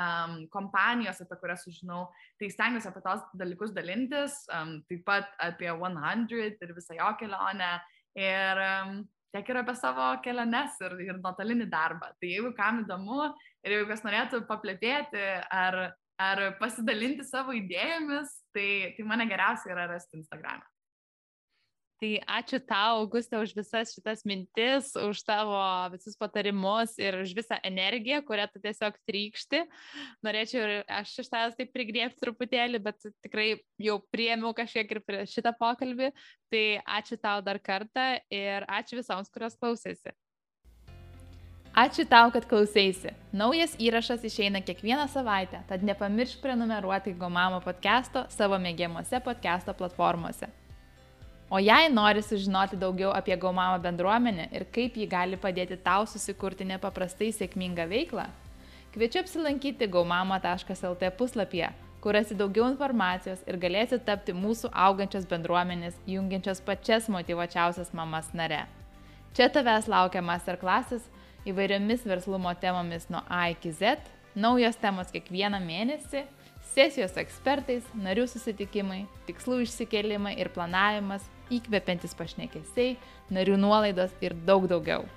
um, kompanijos, apie kurias sužinau, tai stengiuosi apie tos dalykus dalintis, um, taip pat apie 100 ir visą jo kelionę. Ir um, tiek ir apie savo keliones ir, ir nuotolinį darbą. Tai jeigu kam įdomu ir jeigu kas norėtų paplėtėti ar, ar pasidalinti savo idėjomis, tai, tai mane geriausia yra rasti Instagram'e. Tai ačiū tau, Augustė, už visas šitas mintis, už tavo visus patarimus ir už visą energiją, kurią tu tiesiog trykšti. Norėčiau ir aš iš tavęs taip prigriepti truputėlį, bet tikrai jau priemiau kažkiek ir šitą pokalbį. Tai ačiū tau dar kartą ir ačiū visoms, kurios klausėsi. Ačiū tau, kad klausėsi. Naujas įrašas išeina kiekvieną savaitę, tad nepamiršk prenumeruoti Gomamo podcast'o savo mėgiamuose podcast'o platformose. O jei nori sužinoti daugiau apie Gaumamo bendruomenę ir kaip ji gali padėti tau susikurti nepaprastai sėkmingą veiklą, kviečiu apsilankyti gaumamo.lt puslapyje, kur rasi daugiau informacijos ir galėsi tapti mūsų augančios bendruomenės, jungiančios pačias motivuočiausias mamas nare. Čia tavęs laukia masterclasses įvairiomis verslumo temomis nuo A iki Z, naujos temos kiekvieną mėnesį sesijos ekspertais, narių susitikimai, tikslų išsikelimai ir planavimas, įkvepiantis pašnekesiai, narių nuolaidos ir daug daugiau.